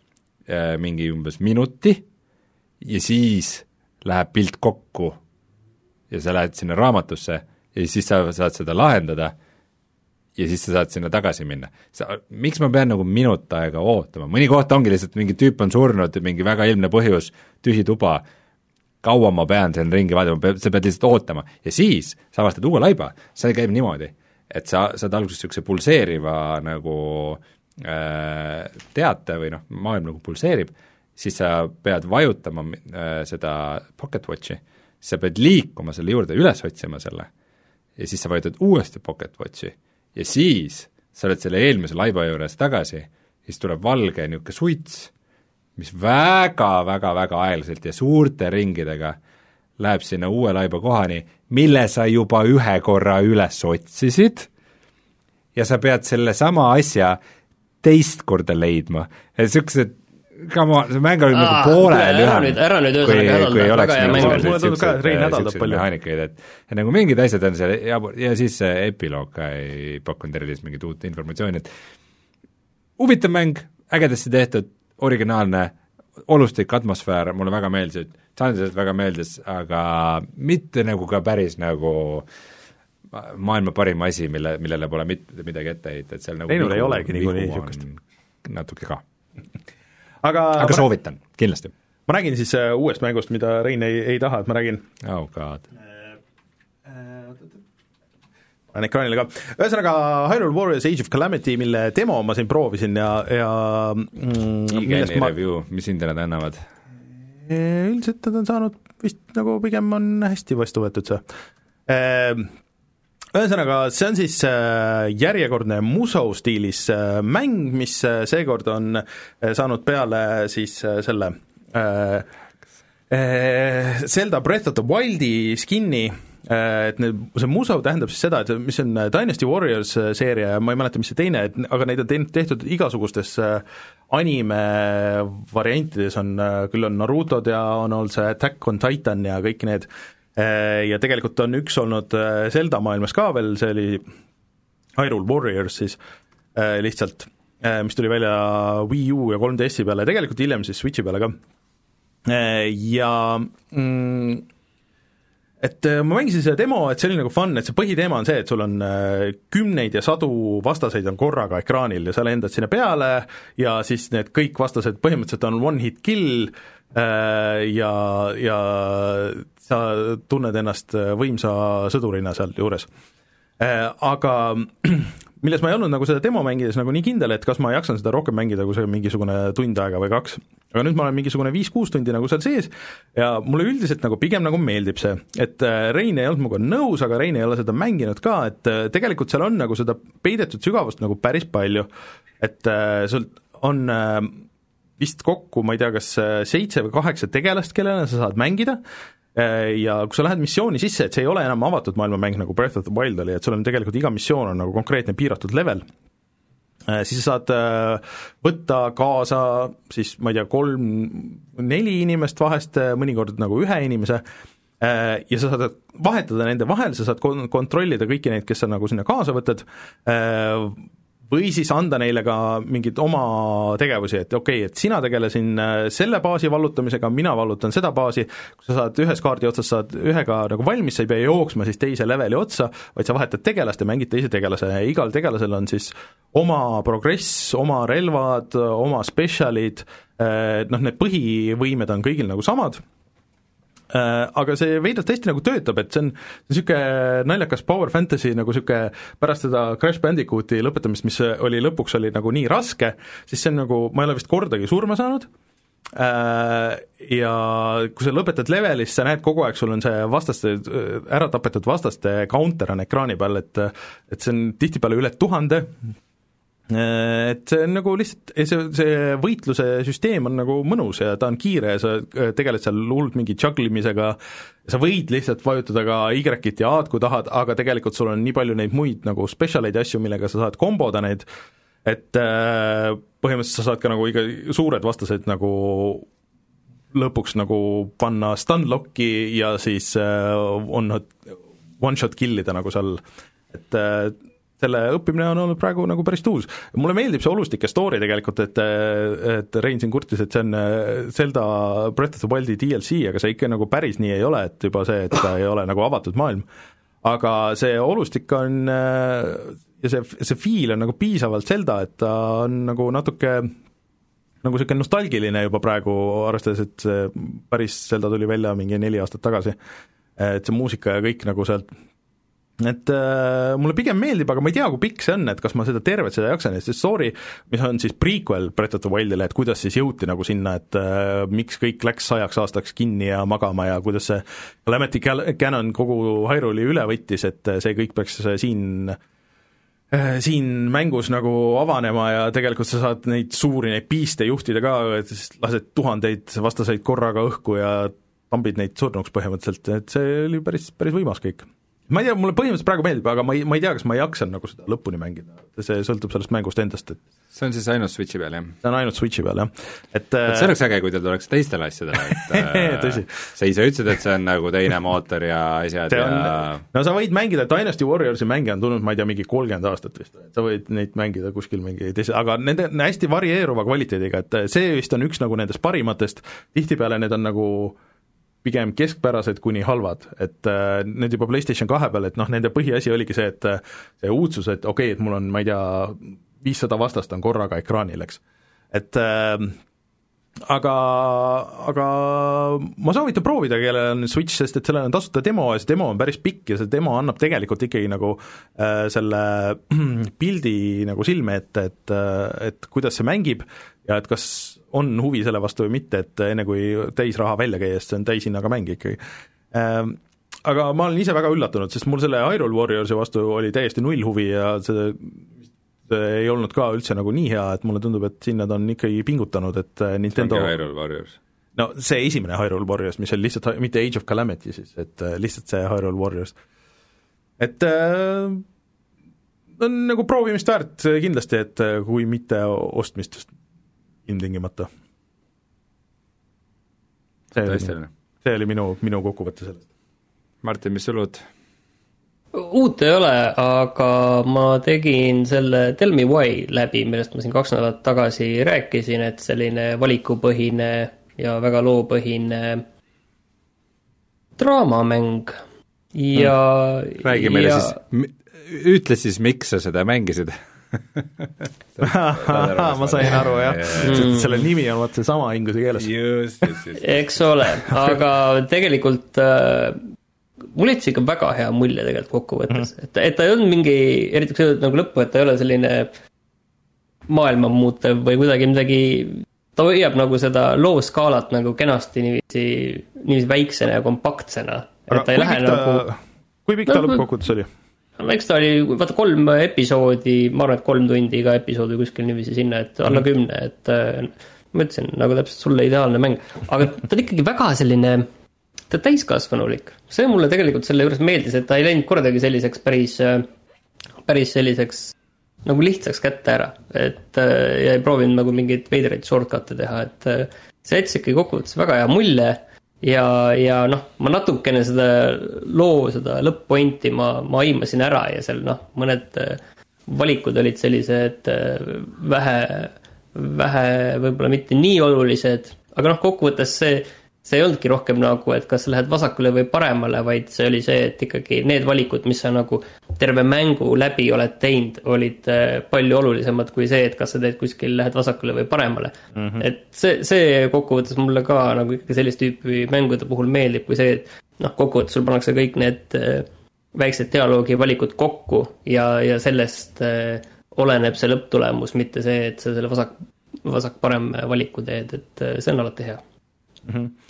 B: mingi umbes minuti ja siis läheb pilt kokku ja sa lähed sinna raamatusse ja siis sa saad seda lahendada ja siis sa saad sinna tagasi minna. sa, miks ma pean nagu minut aega ootama, mõni koht ongi lihtsalt mingi tüüp on surnud, mingi väga ilmne põhjus, tühi tuba, kaua ma pean siin ringi vaatama, sa pead lihtsalt ootama. Ja siis sa avastad uue laiba, see käib niimoodi, et sa saad alguses niisuguse pulseeriva nagu äh, teate või noh, maailm nagu pulseerib, siis sa pead vajutama äh, seda pocket watch'i, sa pead liikuma selle juurde, üles otsima selle. Ja siis sa vajutad uuesti pocket watch'i. Ja siis sa oled selle eelmise laiba juures tagasi, siis tuleb valge niisugune suits, mis väga-väga-väga aeglaselt ja suurte ringidega läheb sinna uue laiba kohani, mille sa juba ühe korra üles otsisid. Ja sa pead sellesama asja teist korda leidma, et niisugused come on, see mäng oli nagu
C: Aa,
B: poole
C: ära
B: lühem
C: nüüd- ära nüüd ühesõnaga hädalda,
B: kui ei
C: väga
B: oleks
C: hea
B: nagu
C: mäng oli.
A: Mulle tundub ka, et Rein hädaldab palju.
B: mehaanikaid, et et nagu mingid asjad on seal jabur- ja siis see epiloog ka ei pakkunud erilist mingit uut informatsiooni, et huvitav mäng, ägedasti tehtud, originaalne, olustik atmosfäär, mulle väga meeldisid, sarnaselt väga meeldis, aga mitte nagu ka päris nagu maailma parim asi, mille, millele pole mitte midagi ette heita, et seal nagu
A: Reinul ei olegi niikuinii niisugust.
B: natuke ka,
A: aga,
B: aga soovitan, kindlasti.
A: ma räägin siis äh, uuest mängust, mida Rein ei, ei taha, et ma räägin
B: oh god.
A: panen ekraanile ka, ühesõnaga Hyrule Warriors Age of Calamity, mille demo ma siin proovisin ja, ja mm, millest
B: IGN-i
A: ma
B: review, mis hinde nad annavad?
A: üldiselt nad on saanud vist nagu pigem on hästi vastu võetud see. Ühesõnaga, see on siis äh, järjekordne Muso stiilis äh, mäng, mis äh, seekord on saanud peale siis selle Zelda Breath of the Wildi skin'i. Et need, see Muso tähendab siis seda, et mis on Dynasty Warriors seeria ja ma ei mäleta, mis see teine, et aga neid on teinud, tehtud igasugustes anime variantides on, küll on Narutod ja on olnud see Attack on Titan ja kõik need, ja tegelikult on üks olnud Zelda maailmas ka veel, see oli Hyrule Warriors siis lihtsalt, mis tuli välja Wii U ja 3DS-i peale tegelikult hiljem siis Switchi peale ka. Ja mm, et äh, ma mängisin seda demo, et see oli nagu fun, et see põhiteema on see, et sul on äh, kümneid ja sadu vastaseid on korraga ekraanil ja sa lendad sinna peale ja siis need kõik vastased põhimõtteliselt on one hit kill äh, ja, ja sa tunned ennast võimsa sõdurina sealjuures. Aga milles ma ei olnud nagu seda demo mängides nagu nii kindel, et kas ma jaksan seda rohkem mängida kui see mingisugune tund aega või kaks. aga nüüd ma olen mingisugune viis-kuus tundi nagu seal sees ja mulle üldiselt nagu pigem nagu meeldib see, et äh, Rein ei olnud minuga nõus, aga Rein ei ole seda mänginud ka, et äh, tegelikult seal on nagu seda peidetud sügavust nagu päris palju, et äh, sul on vist kokku, ma ei tea, kas seitse või kaheksa tegelast, kellele sa saad mängida, Äh, ja kui sa lähed missiooni sisse, et see ei ole enam avatud maailmamäng, nagu Breath of the Wild oli, et sul on tegelikult iga missioon on nagu konkreetne piiratud level, äh, siis sa saad äh, võtta kaasa siis ma ei tea, kolm-neli inimest vahest, mõnikord nagu ühe inimese, ja sa saad vahetada nende vahel, sa saad kontrollida kõiki neid, kes sa nagu sinna kaasa võtad, või siis anda neile ka mingeid oma tegevusi, et okei okay,, et sina tegele siin äh, selle baasi vallutamisega, mina vallutan seda baasi, kui sa saad ühes kaardi otsas, saad ühega nagu valmis, sa ei pea jooksma siis teise leveli otsa, vaid sa vahetad tegelast ja mängid teise tegelase. Ja igal tegelasel on siis oma progress, oma relvad, oma spetsialid, äh, noh, need põhivõimed on kõigil nagu samad aga see veidralt hästi nagu töötab, et see on niisugune naljakas power fantasy nagu niisugune pärast seda Crash Bandicooti lõpetamist, mis oli lõpuks, oli nagu nii raske, siis see on nagu, ma ei ole vist kordagi surma saanud, äh, ja kui sa lõpetad levelis, sa näed kogu aeg, sul on see vastaste, ära tapetud vastaste counter on ekraani peal, et et see on tihtipeale üle tuhande, Äh, et see on nagu lihtsalt, see, see võitluse süsteem on nagu mõnus ja ta on kiire ja sa äh, tegeled seal hullult mingi jugglemisega, sa võid lihtsalt vajutada ka Y-it ja A-d, kui tahad, aga tegelikult sul on nii palju neid muid nagu spetsialeid ja asju, millega sa saad komboda neid, et äh, põhimõtteliselt sa saad ka nagu iga, suured vastased nagu lõpuks nagu panna stun-lock'i ja siis on one-shot kill ida nagu seal, et selle õppimine on olnud praegu nagu päris tuus. mulle meeldib see olustike story tegelikult, et et Rein siin kurtis, et see on äh, Zelda Breath of the Wildi DLC, aga see ikka nagu päris nii ei ole, et juba see, et ta ei ole nagu avatud maailm. aga see olustik on äh, ja see, see feel on nagu piisavalt Zelda, et ta on nagu natuke nagu niisugune nostalgiline juba praegu, arvestades, et see päris Zelda tuli välja mingi neli aastat tagasi. et see muusika ja kõik nagu sealt et äh, mulle pigem meeldib, aga ma ei tea, kui pikk see on, et kas ma seda tervet seda jaksan, sest story, mis on siis prequel Breath of the Wildile, et kuidas siis jõuti nagu sinna, et äh, miks kõik läks sajaks aastaks kinni ja magama ja kuidas see Calamity Canon kogu Hyrule'i üle võttis, et äh, see kõik peaks äh, siin äh, siin mängus nagu avanema ja tegelikult sa saad neid suuri, neid piiste juhtida ka, et siis lased tuhandeid vastaseid korraga õhku ja tambid neid surnuks põhimõtteliselt, et see oli päris, päris võimas kõik ma ei tea, mulle põhimõtteliselt praegu meeldib, aga ma ei, ma ei tea, kas ma jaksan nagu seda lõpuni mängida, see sõltub sellest mängust endast, et
B: see on siis ainult Switchi peal, jah?
A: see on ainult Switchi peal, jah. et
B: et see oleks äge, kui ta tuleks teistele asjadele, et
A: tõsi.
B: sa ise ütlesid, et see on nagu teine mootor ja asjad on, ja
A: no sa võid mängida, Dynasty Warriorsi mänge on tulnud, ma ei tea, mingi kolmkümmend aastat vist, et sa võid neid mängida kuskil mingi teise, aga nende hästi varieeruva kvaliteediga, et see vist on üks nagu nendest parimatest, tihtipeale need on nagu pigem keskpärased kuni halvad, et äh, need juba PlayStation kahe peal, et noh, nende põhiasi oligi see, et äh, see uudsus, et okei okay,, et mul on, ma ei tea, viissada vastast on korraga ekraanil, eks. et äh, aga, aga ma soovitan proovida, kellel on Switch, sest et sellel on tasuta demo ja see demo on päris pikk ja see demo annab tegelikult ikkagi nagu äh, selle pildi nagu silme ette, et, äh, et kuidas see mängib ja et kas on huvi selle vastu või mitte, et enne kui täisraha välja käia, sest see on täishinnaga mäng ikkagi ähm,. Aga ma olen ise väga üllatunud, sest mul selle Hyrule Warriorsi vastu oli täiesti null huvi ja see ei olnud ka üldse nagu nii hea, et mulle tundub, et siin nad on ikkagi pingutanud, et äh, Nintendo
B: Hyrule Warriors?
A: no see esimene Hyrule Warriors, mis oli lihtsalt, mitte Age of Calamity siis, et äh, lihtsalt see Hyrule Warriors. et äh, on nagu proovimist väärt kindlasti, et äh, kui mitte ostmist ilmtingimata. see oli, see oli minu, minu kokkuvõte sellest.
B: Martin, mis sul uut?
C: Uut ei ole, aga ma tegin selle Tell me why läbi, millest ma siin kaks nädalat tagasi rääkisin, et selline valikupõhine ja väga loopõhine draamamäng ja
B: hmm.. räägi meile ja... siis, ütle siis, miks sa seda mängisid
A: ma sain aru jah mm., selle nimi on vaat seesama inglise keeles.
B: just, just, just.
C: eks ole, aga tegelikult äh, mulle jättis ikka väga hea mulje tegelikult kokkuvõttes mm, -hmm. et, et ta ei olnud mingi, eriti kui sa ütled nagu lõppu, et ta ei ole selline maailma muutev või kuidagi midagi ta hoiab nagu seda loo skaalat nagu kenasti niiviisi, niiviisi väiksena ja kompaktsena. et ta ei lähe ta, nagu.
A: kui pikk ta no, lõppkokkuvõttes oli?
C: no eks ta oli, vaata kolm episoodi, ma arvan, et kolm tundi iga episood või kuskil niiviisi sinna, et alla -hmm. kümne, et äh, ma ütlesin, nagu täpselt sulle ideaalne mäng, aga ta on ikkagi väga selline, ta on täiskasvanulik. See mulle tegelikult selle juures meeldis, et ta ei läinud kordagi selliseks päris, äh, päris selliseks nagu lihtsaks kätte ära, et äh, ja ei proovinud nagu mingeid veidraid shortcut'e teha, et äh, see jättis ikkagi kokkuvõttes väga hea mulje ja, ja noh, ma natukene seda loo, seda lõpp-pointi ma, ma aimasin ära ja seal noh, mõned valikud olid sellised vähe, vähe võib-olla mitte nii olulised, aga noh, kokkuvõttes see see ei olnudki rohkem nagu, et kas sa lähed vasakule või paremale, vaid see oli see, et ikkagi need valikud, mis sa nagu terve mängu läbi oled teinud, olid äh, palju olulisemad kui see, et kas sa teed kuskil, lähed vasakule või paremale mm. -hmm. et see, see kokkuvõttes mulle ka nagu ikkagi sellist tüüpi mängude puhul meeldib, kui see, et noh, kokkuvõttes sul pannakse kõik need äh, väiksed dialoogivalikud kokku ja, ja sellest äh, oleneb see lõpptulemus, mitte see, et sa selle vasak, vasak-parem valiku teed, et see on alati hea mm.
A: -hmm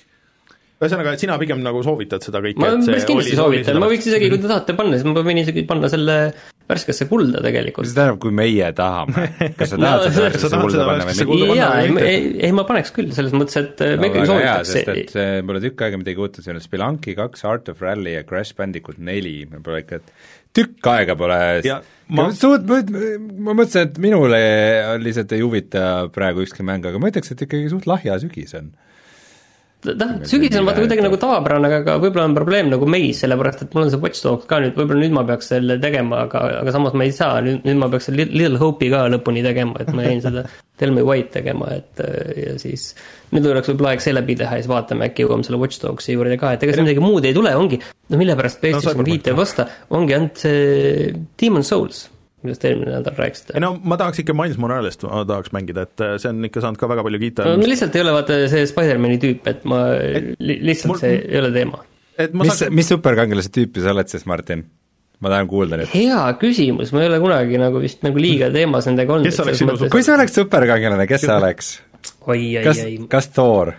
A: ühesõnaga, et sina pigem nagu soovitad seda kõike?
C: ma päris kindlasti soovitan, ma võiks isegi, kui te tahate panna, siis ma võin isegi panna selle värskesse kulda tegelikult.
B: see tähendab, kui meie tahame? kas sa tahad no, seda värskesse kulda panna või mitte?
C: jaa, ei, ei ma paneks küll, selles mõttes, et no, me ikkagi soovitaks.
B: sest et see pole tükk aega midagi uut, see on Spelunky kaks, Art of Rally ja Crash Bandicoot neli, me pole ikka, et tükk aega pole ja, ma... suut-, ma mõtlesin, et minule lihtsalt ei huvita praegu ükski mäng, aga ma ütleks, et ikkagi suht lahja sügis on
C: noh, sügis on vaata kuidagi nagu tavapärane, aga võib-olla on probleem nagu meis, sellepärast et mul on see Watch Dogs ka nüüd, võib-olla nüüd ma peaks selle tegema, aga, aga samas ma ei saa, nüüd, nüüd ma peaks selle Little Hope'i ka lõpuni tegema, et ma jäin seda Tell me White tegema, et ja siis nüüd oleks võib-olla aeg see läbi teha ja siis vaatame, äkki jõuame selle Watch Dogsi juurde ka, et ega siin midagi muud ei tule, ongi, no mille pärast PlayStation no, viite ei vasta, ongi ainult see Demon Souls millest eelmine nädal rääkisite.
A: ei no ma tahaks ikka Miles Moralest, ma tahaks mängida, et äh, see on ikka saanud ka väga palju kiita.
C: no lihtsalt ei ole vaata see Spider-mani tüüp, et ma et, li, lihtsalt mul, see ei ole teema.
B: mis saaks..., mis superkangelase tüüpi sa oled siis, Martin? ma tahan kuulda nüüd.
C: hea küsimus, ma ei ole kunagi nagu vist nagu liiga teemas nendega olnud.
B: kes oleks sinu super-? kui sa oleks superkangelane, kes sa oleks?
C: oi, oi, oi.
B: kas Thor?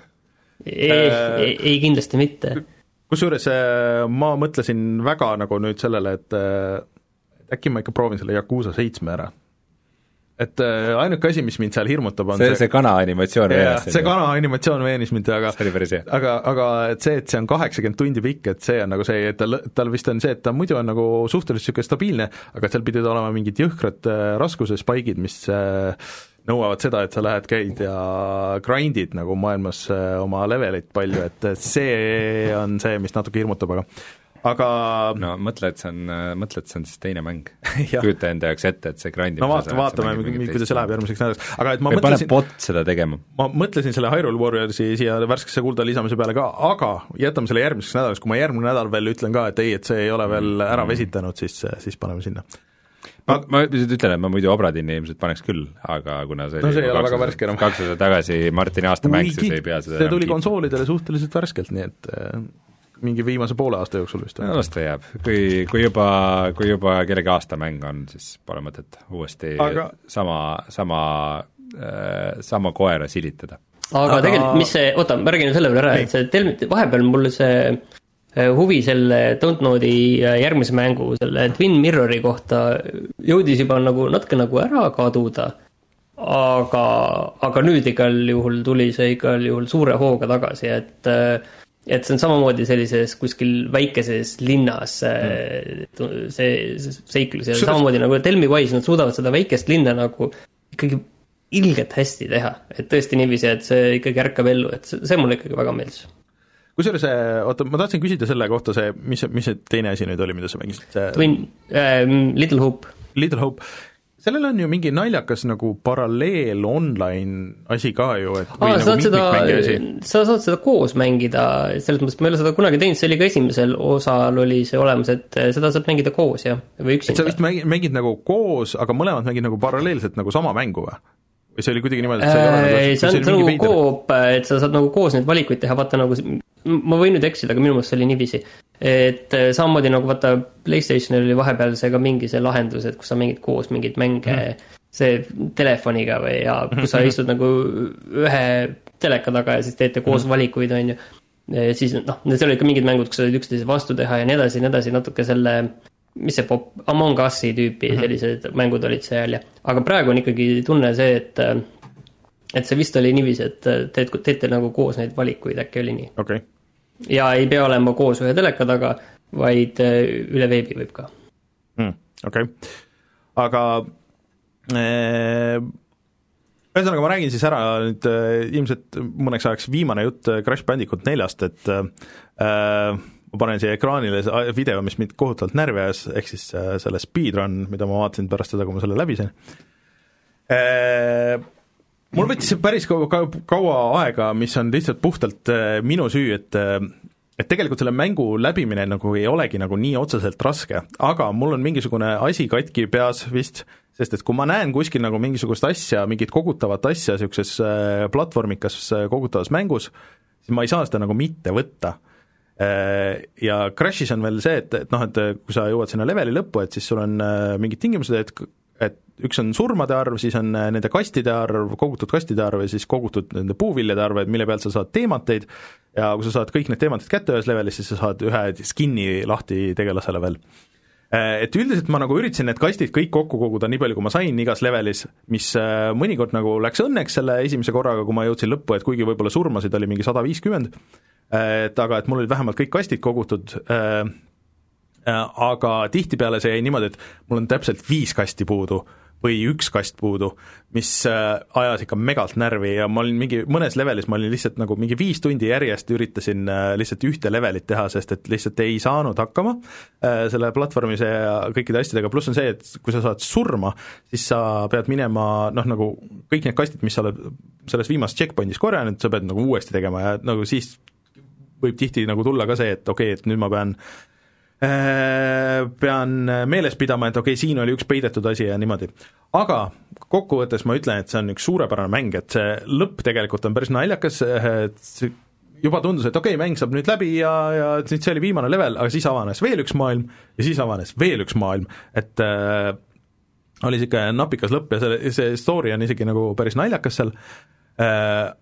C: ei äh,, ei, ei kindlasti mitte.
A: kusjuures äh, ma mõtlesin väga nagu nüüd sellele, et äkki ma ikka proovin selle Yakuusa seitsme ära. et äh, ainuke asi, mis mind seal hirmutab, on
B: see, see, see kana animatsioon
A: veenis see kana animatsioon veenis mind, aga
B: see oli päris hea.
A: aga, aga et see, et see on kaheksakümmend tundi pikk, et see on nagu see, et tal, tal vist on see, et ta muidu on nagu suhteliselt niisugune stabiilne, aga seal pidid olema mingid jõhkrad äh, raskuse spike'id, mis äh, nõuavad seda, et sa lähed, käid ja grind'id nagu maailmas oma levelit palju, et see on see, mis natuke hirmutab, aga aga
B: no mõtle, et see on, mõtle, et see on siis teine mäng. Kujuta enda jaoks ette, et see grindimine
A: no vaata, vaatame, kuidas see läheb järgmiseks nädalaks, aga et ma
B: Või mõtlesin bot seda tegema.
A: ma mõtlesin selle Hyrule Warriorsi siia värskesse kulda lisamise peale ka, aga jätame selle järgmiseks nädalaks, kui ma järgmine nädal veel ütlen ka, et ei, et see ei ole veel mm. ära vesitanud, siis, siis paneme sinna.
B: Ma, ma lihtsalt ütlen, et ma muidu Obradini ilmselt paneks küll, aga kuna see
A: no see ei ole väga värske enam.
B: kaks aastat tagasi Martini aastamäng, siis ei pea seda
A: see tuli konsoolidele suhteliselt värskelt, nii et mingi viimase poole aasta jooksul vist?
B: No las ta jääb, kui, kui juba, kui juba kellegi aastamäng on, siis pole mõtet uuesti aga... sama, sama äh,, sama koera silitada.
C: aga, aga... tegelikult, mis see, oota, ma räägin selle veel ära, et see tel-, vahepeal mul see äh, huvi selle Dontnodi äh, järgmise mängu, selle Twin Mirrori kohta jõudis juba nagu natuke nagu ära kaduda. Aga, aga nüüd igal juhul tuli see igal juhul suure hooga tagasi, et et see on samamoodi sellises kuskil väikeses linnas mm. see, see seiklus. Ja samamoodi nagu Tell Me Why's, nad suudavad seda väikest linna nagu ikkagi ilgelt hästi teha, et tõesti niiviisi, et see ikkagi ärkab ellu, et see, see mulle ikkagi väga meeldis.
A: Kusjuures see, oota, ma tahtsin küsida selle kohta, see, mis, mis see teine asi nüüd oli, mida sa mängisid,
C: Twin äh,, Little Hope.
A: Little Hope, sellel on ju mingi naljakas nagu paralleel online asi ka ju, et
C: Aa, sa saad seda, sa saad seda koos mängida, selles mõttes ma ei ole seda kunagi teinud, see oli ka esimesel osal oli see olemas, et äh, seda saab mängida koos, jah, või üksinda.
A: et sa vist mängid, mängid nagu koos, aga mõlemad mängid nagu paralleelselt nagu sama mängu või? Või see oli kuidagi niimoodi, et sa ei ole
C: nagu ei, see on nagu koop, et sa saad nagu koos neid valikuid teha, vaata nagu ma võin nüüd eksida, aga minu meelest see oli niiviisi. et äh, samamoodi nagu vaata, Playstationil oli vahepeal see ka mingi see lahendus, et kus sa mängid koos mingeid mänge mm. see telefoniga või ja kus sa istud nagu ühe teleka taga ja siis teete koos mm. valikuid, on ju. siis noh, seal olid ka mingid mängud, kus sa said üksteise vastu teha ja nii edasi ja nii edasi, natuke selle mis see pop, Among Us'i tüüpi mm -hmm. sellised mängud olid seal ja, aga praegu on ikkagi tunne see, et et see vist oli niiviisi, et teed, teete nagu koos neid valikuid, äkki oli nii?
A: okei okay.
C: ja ei pea olema koos ühe teleka taga, vaid äh, üle veebi võib ka
A: mm,. okei okay., aga äh, ühesõnaga, ma räägin siis ära nüüd äh, ilmselt mõneks ajaks viimane jutt Crash Bandicoot neljast, et äh, ma panen siia ekraanile video, mis mind kohutavalt närvi ajas, ehk siis äh, selle speedrun, mida ma vaatasin pärast seda, kui ma selle läbi sain. Äh, mul võttis päris kaua, kaua aega, mis on lihtsalt puhtalt äh, minu süü, et et tegelikult selle mängu läbimine nagu ei olegi nagu nii otseselt raske, aga mul on mingisugune asi katki peas vist, sest et kui ma näen kuskil nagu mingisugust asja, mingit kogutavat asja niisuguses platvormikas kogutavas mängus, siis ma ei saa seda nagu mitte võtta ja Crashis on veel see, et, et noh, et kui sa jõuad sinna leveli lõppu, et siis sul on äh, mingid tingimused, et et üks on surmade arv, siis on äh, nende kastide arv, kogutud kastide arv ja siis kogutud nende puuviljade arv, et mille pealt sa saad teemateid ja kui sa saad kõik need teematid kätte ühes levelis, siis sa saad ühe skin'i lahti tegelasele veel. Et üldiselt ma nagu üritasin need kastid kõik kokku koguda nii palju, kui ma sain igas levelis, mis mõnikord nagu läks õnneks selle esimese korraga, kui ma jõudsin lõppu, et kuigi võib-olla surmasid oli mingi sada viiskümmend, et aga et mul olid vähemalt kõik kastid kogutud äh,, äh, aga tihtipeale see jäi niimoodi, et mul on täpselt viis kasti puudu või üks kast puudu, mis äh, ajas ikka megalt närvi ja ma olin mingi, mõnes levelis ma olin lihtsalt nagu mingi viis tundi järjest üritasin äh, lihtsalt ühte levelit teha, sest et lihtsalt ei saanud hakkama äh, selle platvormise ja kõikide asjadega, pluss on see, et kui sa saad surma, siis sa pead minema noh, nagu kõik need kastid, mis sa oled selles viimases checkpointis korjanud, sa pead nagu uuesti tegema ja nagu siis võib tihti nagu tulla ka see, et okei okay,, et nüüd ma pean äh, pean meeles pidama, et okei okay,, siin oli üks peidetud asi ja niimoodi. aga kokkuvõttes ma ütlen, et see on üks suurepärane mäng, et see lõpp tegelikult on päris naljakas, et juba tundus, et okei okay,, mäng saab nüüd läbi ja, ja nüüd see oli viimane level, aga siis avanes veel üks maailm ja siis avanes veel üks maailm, et äh, oli niisugune napikas lõpp ja selle, see story on isegi nagu päris naljakas seal äh,,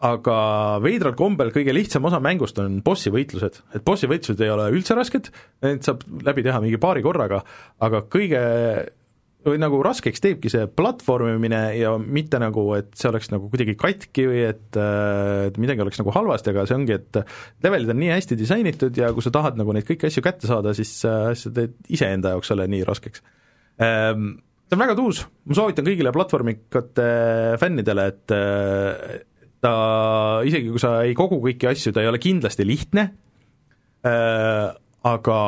A: aga veidral kombel kõige lihtsam osa mängust on bossi võitlused, et bossi võitlused ei ole üldse rasked, need saab läbi teha mingi paari korraga, aga kõige või nagu raskeks teebki see platvormimine ja mitte nagu, et see oleks nagu kuidagi katki või et, et midagi oleks nagu halvasti, aga see ongi, et levelid on nii hästi disainitud ja kui sa tahad nagu neid kõiki asju kätte saada, siis sa teed iseenda jaoks selle nii raskeks. Ehm, see on väga tuus, ma soovitan kõigile platvormikate fännidele, et ta, isegi kui sa ei kogu kõiki asju, ta ei ole kindlasti lihtne. Äh,, aga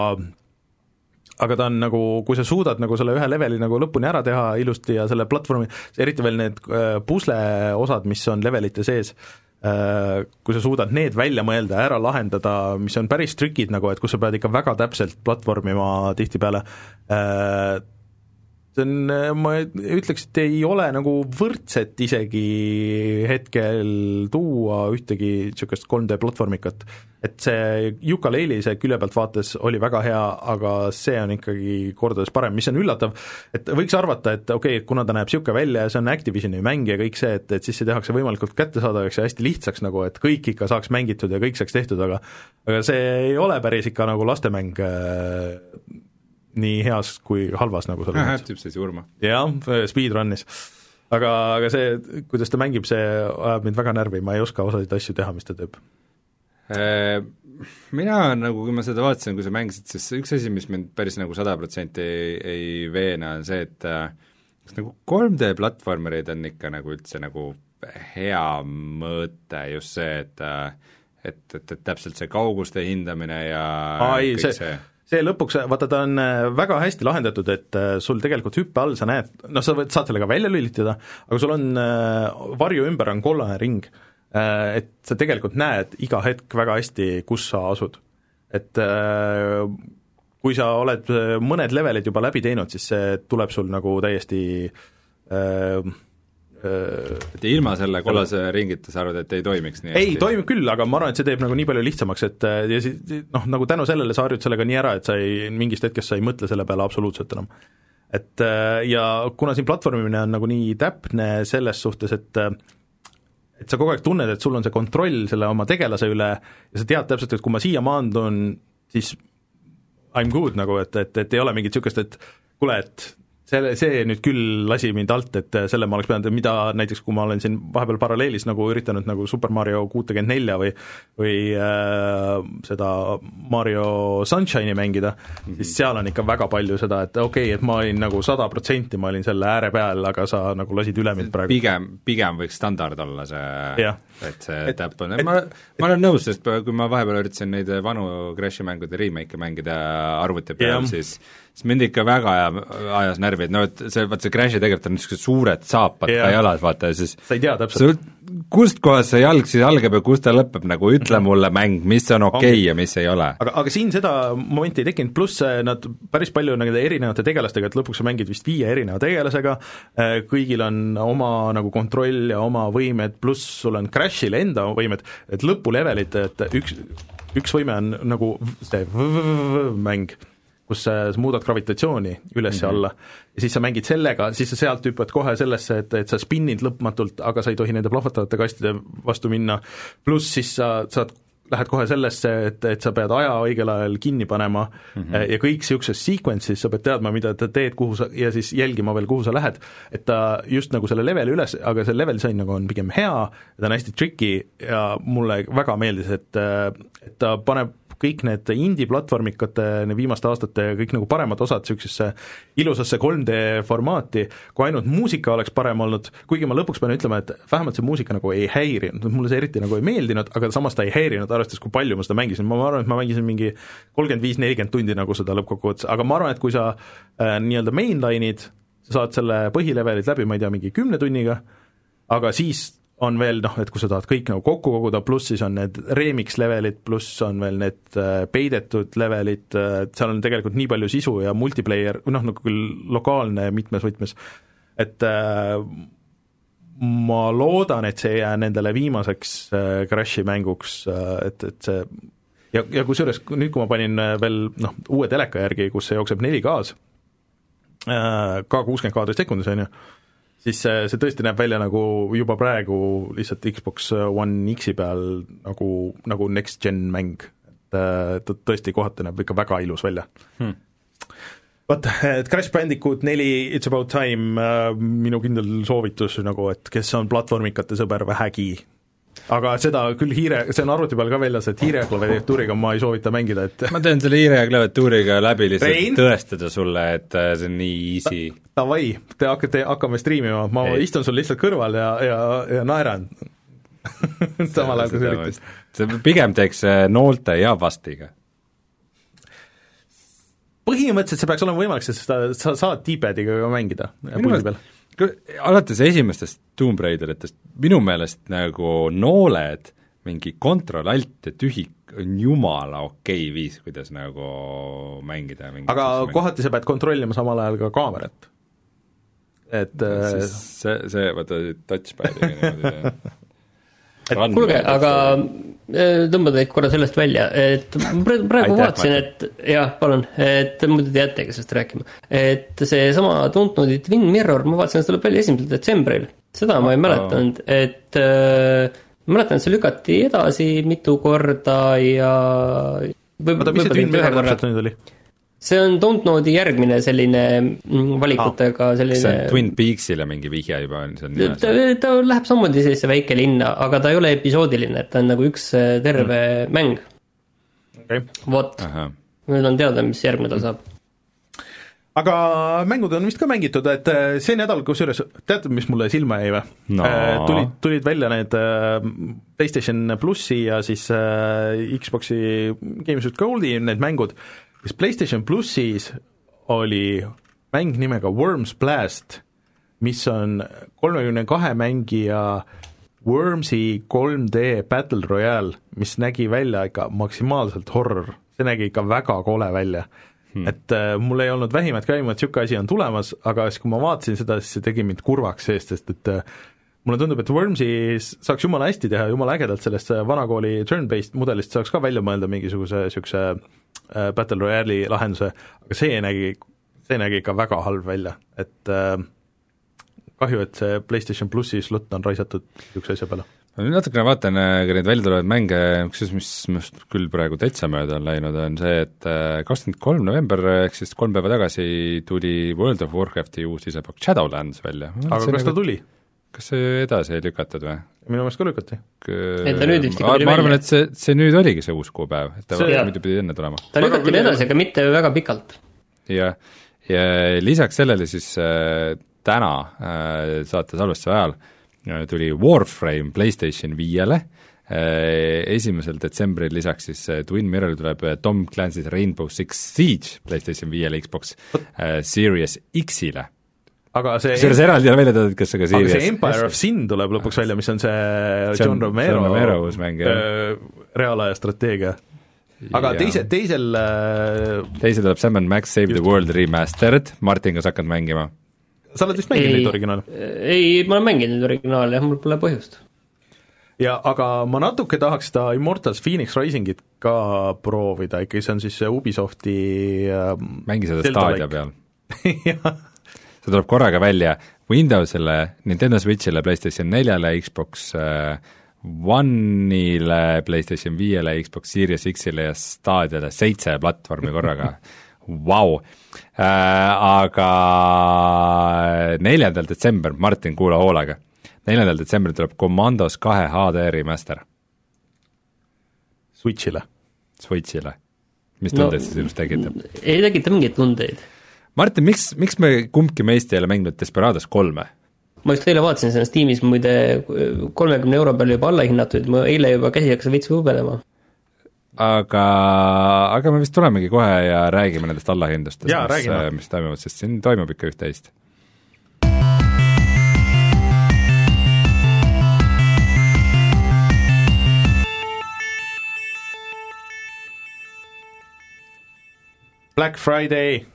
A: aga ta on nagu, kui sa suudad nagu selle ühe leveli nagu lõpuni ära teha ilusti ja selle platvormi, eriti veel need äh, pusle osad, mis on levelite sees äh,, kui sa suudad need välja mõelda, ära lahendada, mis on päris trikid nagu, et kus sa pead ikka väga täpselt platvormima tihtipeale äh,, see on, ma ütleks, et ei ole nagu võrdset isegi hetkel tuua ühtegi niisugust 3D platvormikat. et see Yooka-Layli see külje pealt vaates oli väga hea, aga see on ikkagi kordades parem, mis on üllatav, et võiks arvata, et okei okay,, kuna ta näeb niisugune välja ja see on Activisioni mäng ja kõik see, et, et siis see tehakse võimalikult kättesaadavaks ja hästi lihtsaks nagu, et kõik ikka saaks mängitud ja kõik saaks tehtud, aga aga see ei ole päris ikka nagu lastemäng nii heas kui halvas, nagu
B: sa ütlesid. tüüp sai surma.
A: jah, speedrun'is. aga, aga see, kuidas ta mängib, see ajab mind väga närvi, ma ei oska osasid asju teha, mis ta teeb.
B: Äh, mina nagu, kui ma seda vaatasin, kui sa mängisid, siis üks asi, mis mind päris nagu sada protsenti ei, ei veena, on see, et äh, kas nagu 3D platvormerid on ikka nagu üldse nagu hea mõõte, just see, et äh, et, et, et täpselt see kauguste hindamine ja
A: Aa, ei, see, see see lõpuks, vaata ta on väga hästi lahendatud, et sul tegelikult hüppe all sa näed, noh, sa võid, saad selle ka välja lülitada, aga sul on varju ümber on kollane ring Äh, et sa tegelikult näed iga hetk väga hästi, kus sa asud. et äh, kui sa oled äh, mõned levelid juba läbi teinud, siis see tuleb sul nagu täiesti äh,
B: et ilma selle kollase ringita sa arvad, et ei toimiks nii
A: hästi? ei, toimib küll, aga ma arvan, et see teeb nagu nii palju lihtsamaks, et ja siis noh, nagu tänu sellele sa harjud sellega nii ära, et sa ei, mingist hetkest sa ei mõtle selle peale absoluutselt enam. et ja kuna siin platvormimine on nagu nii täpne selles suhtes, et et sa kogu aeg tunned, et sul on see kontroll selle oma tegelase üle ja sa tead täpselt, et kui ma siia maandun, siis I m good nagu, et, et, et ei ole mingit niisugust, et kuule, et selle, see nüüd küll lasi mind alt, et selle ma oleks pidanud, mida näiteks kui ma olen siin vahepeal paralleelis nagu üritanud nagu Super Mario kuutekümmet nelja või või äh, seda Mario Sunshine'i mängida mm, -hmm. siis seal on ikka väga palju seda, et okei okay,, et ma olin nagu sada protsenti, ma olin selle ääre peal, aga sa nagu lasid üle mind praegu.
B: pigem, pigem võiks standard olla see, et see täpp on, ma, ma olen nõus, sest kui ma vahepeal üritasin neid vanu Crashi mängude remake'e mängida arvuti peal, siis siis mind ikka väga ajas närvi, et noh, et see, vaat see Crashi tegelikult on niisugused suured saapad yeah. ka jalas, vaata, ja siis
A: sa ei tea täpselt.
B: kust kohast see jalg siis algab ja kus ta lõpeb, nagu ütle mhm. mulle mäng, mis on okei okay ja mis ei ole.
A: aga, aga siin seda momenti ei tekkinud, pluss nad päris palju nende erinevate tegelastega, et lõpuks sa mängid vist viie erineva tegelasega, äh, kõigil on oma nagu kontroll ja oma võimed, pluss sul on Crashil enda võimed, et lõpulevelid, et üks, üks võime on nagu see mäng kus sa muudad gravitatsiooni üles ja mm -hmm. ja siis sa mängid sellega, siis sa sealt hüppad kohe sellesse, et, et sa spinnid lõpmatult, aga sa ei tohi nende plahvatavate kastide vastu minna, pluss siis sa saad lähed kohe sellesse, et, et sa pead aja õigel ajal kinni panema mm -hmm. ja kõik niisuguses sequence'is sa pead teadma, mida sa teed, kuhu sa, ja siis jälgima veel, kuhu sa lähed, et ta just nagu selle leveli üles, aga see level disain nagu on pigem hea, ta on hästi tricky ja mulle väga meeldis, et, et ta paneb kõik need indie-platvormikate viimaste aastate kõik nagu paremad osad niisugusesse ilusasse 3D formaati, kui ainult muusika oleks parem olnud, kuigi ma lõpuks pean ütlema, et vähemalt see muusika nagu ei häirinud, mulle see eriti nagu ei meeldinud, aga samas ta ei häirinud, arvestades, kui palju ma seda mängisin, ma arvan, et ma mängisin mingi kolmkümmend viis, nelikümmend tundi nagu seda lõppkokkuvõttes, aga ma arvan, et kui sa äh, nii-öelda mainline'id, sa saad selle põhilevelid läbi, ma ei tea, mingi kümne tunniga, aga siis on veel noh, et kui sa tahad kõik nagu kokku koguda, pluss siis on need remix levelid, pluss on veel need äh, peidetud levelid, äh, et seal on tegelikult nii palju sisu ja multiplayer, noh, nagu küll lokaalne mitmes võtmes, et äh, ma loodan, et see ei jää nendele viimaseks Crashi mänguks, et, et see ja, ja kusjuures nüüd, kui ma panin veel noh, uue teleka järgi, kus see jookseb 4K-s, ka kuuskümmend kaadrit sekundis, on ju, siis see, see tõesti näeb välja nagu juba praegu lihtsalt Xbox One X-i peal nagu, nagu next-gen mäng, et ta tõesti kohati näeb ikka väga ilus välja. Hmm. Vot, et Crash Bandicoot neli, It's about time, äh, minu kindel soovitus nagu, et kes on platvormikate sõber vähegi, aga seda küll hiire, see on arvuti peal ka väljas, et hiire klaviatuuriga ma ei soovita mängida, et
B: ma teen selle hiire klaviatuuriga läbi lihtsalt Rein? tõestada sulle, et äh, see on nii easy.
A: Davai, te hakkate, hakkame striimima, ma ei. istun sul lihtsalt kõrval ja, ja, ja naeran samal ajal, kui sa üritad.
B: pigem teeks äh, noolte ja vastiga
A: põhimõtteliselt see peaks olema võimalik, sest sa, sa saad D-padiga ka mängida puldi peal
B: alates esimestest Tomb Raideritest minu meelest nagu nooled, mingi kontroll-alt ja tühik on jumala okei okay viis, kuidas nagu mängida.
A: aga kohati sa pead kontrollima samal ajal ka kaamerat. et
B: äh, see, see, vaata touchpad'iga niimoodi
C: kuulge, aga äh, tõmban teid korra sellest välja, et praegu, praegu Aitäh, vaatasin, et jah, palun, et muidu te jäätegi sellest rääkima. et seesama tuntud Twin Mirror, ma vaatasin, see tuleb välja esimesel detsembril, seda ma ei mäletanud, et äh, ma mäletan, et see lükati edasi mitu korda ja
A: oota, mis see Twin Mirror täpselt nüüd oli?
C: See on Dontnode'i järgmine selline mm, valikutega
B: kas see on
C: selline
B: Twin Peaksile mingi vihje juba on seal nimes?
C: ta, ta läheb samamoodi sellisesse väike linna, aga ta ei ole episoodiline, et ta on nagu üks äh, terve mm. mäng.
A: okei okay.
C: vot, nüüd on teada, mis järgmine tal saab.
A: aga mängud on vist ka mängitud, et äh, see nädal, kusjuures teate, mis mulle silma jäi või
B: No.
A: Äh, tulid, tulid välja need PlayStation plussi ja siis Xbox'i Games with Goldi need mängud, siis PlayStation plussis oli mäng nimega Worms Blast, mis on kolmekümne kahe mängija Wormsi 3D Battle Royale, mis nägi välja ikka maksimaalselt horror, see nägi ikka väga kole välja hmm. et äh, mul ei olnud vähimatki aimu, et niisugune asi on tulemas, aga siis, kui ma vaatasin seda, siis see tegi mind kurvaks seest, sest et äh, mulle tundub, et Wormsi saaks jumala hästi teha, jumala ägedalt sellest äh, vanakooli turn-based mudelist saaks ka välja mõelda mingisuguse niisuguse äh, Battle Royale'i lahenduse, aga see nägi, see nägi ikka väga halb välja, et äh, kahju, et see PlayStation plussi slott on raisatud niisuguse asja peale.
B: ma nüüd natukene vaatan äh, ka neid välja tulevaid mänge, kusjuures mis minust küll praegu täitsa mööda on läinud, on see, et äh, kakskümmend kolm november, ehk siis kolm päeva tagasi tuli World of Warcrafti uus isepakk Shadowlands välja.
A: aga kas ta tuli?
B: Kas see edasi ei lükatud või?
A: minu meelest ka lükati.
C: Et ta nüüd vist ikka
B: ma,
C: tuli
B: ma arvan,
C: välja.
B: et see, see nüüd oligi see uus kuupäev, et ta muidu pidi enne tulema.
C: ta lükati
A: küll
C: edasi, aga mitte väga pikalt.
B: ja, ja lisaks sellele siis äh, täna äh, saate salvestuse ajal äh, tuli Warframe PlayStation viiele äh,, esimesel detsembril lisaks siis äh, Twin Mirror tuleb äh, Tom Clancy's Rainbow Six Siege PlayStation viiele, Xbox äh, Series X-ile.
A: Aga see
B: kusjuures eraldi ei ole välja toodud, kas see ka
A: aga see Empire of Sin tuleb lõpuks välja, mis on see,
B: See
A: John Romero,
B: John Romero uus mäng, jah.
A: äh, reaalaja strateegia. aga
B: Ja-
A: teise, teisel äh,
B: teise tuleb Sam and Max Save the World Remastered, Martin, kas hakkad mängima?
A: sa oled vist mänginud neid originaale?
C: ei, ma olen mänginud neid originaale jah, mul pole põhjust.
A: ja aga ma natuke tahaks seda Immortals Phoenix Risingit ka proovida, ikkagi see on siis see Ubisofti äh,
B: mängi seda
A: like.
B: peal.
A: jah,
B: see tuleb korraga välja Windowsile, Nintendo Switchile, PlayStation neljale, Xbox äh, One'ile, PlayStation viiele, Xbox Series X-ile ja Stadiale, seitse platvormi korraga Vau! Aga neljandal detsember, Martin, kuula hoolega, neljandal detsembril tuleb Commandos kahe HD remaster
A: Switchile.
B: Switchile. mis
C: No-
B: tundeid see sinust tekitab?
C: ei tekita mingeid tundeid.
B: Martin, miks, miks me kumbki meist ei ole mänginud Desperados kolme?
C: ma just eile vaatasin seda Steamis muide kolmekümne euro peale juba alla hinnatud, ma eile juba käsi hakkas veits võbelema.
B: aga, aga me vist tulemegi kohe ja räägime nendest allahindlustest, mis, mis toimuvad, sest siin toimub ikka üht-teist.
A: Black Friday,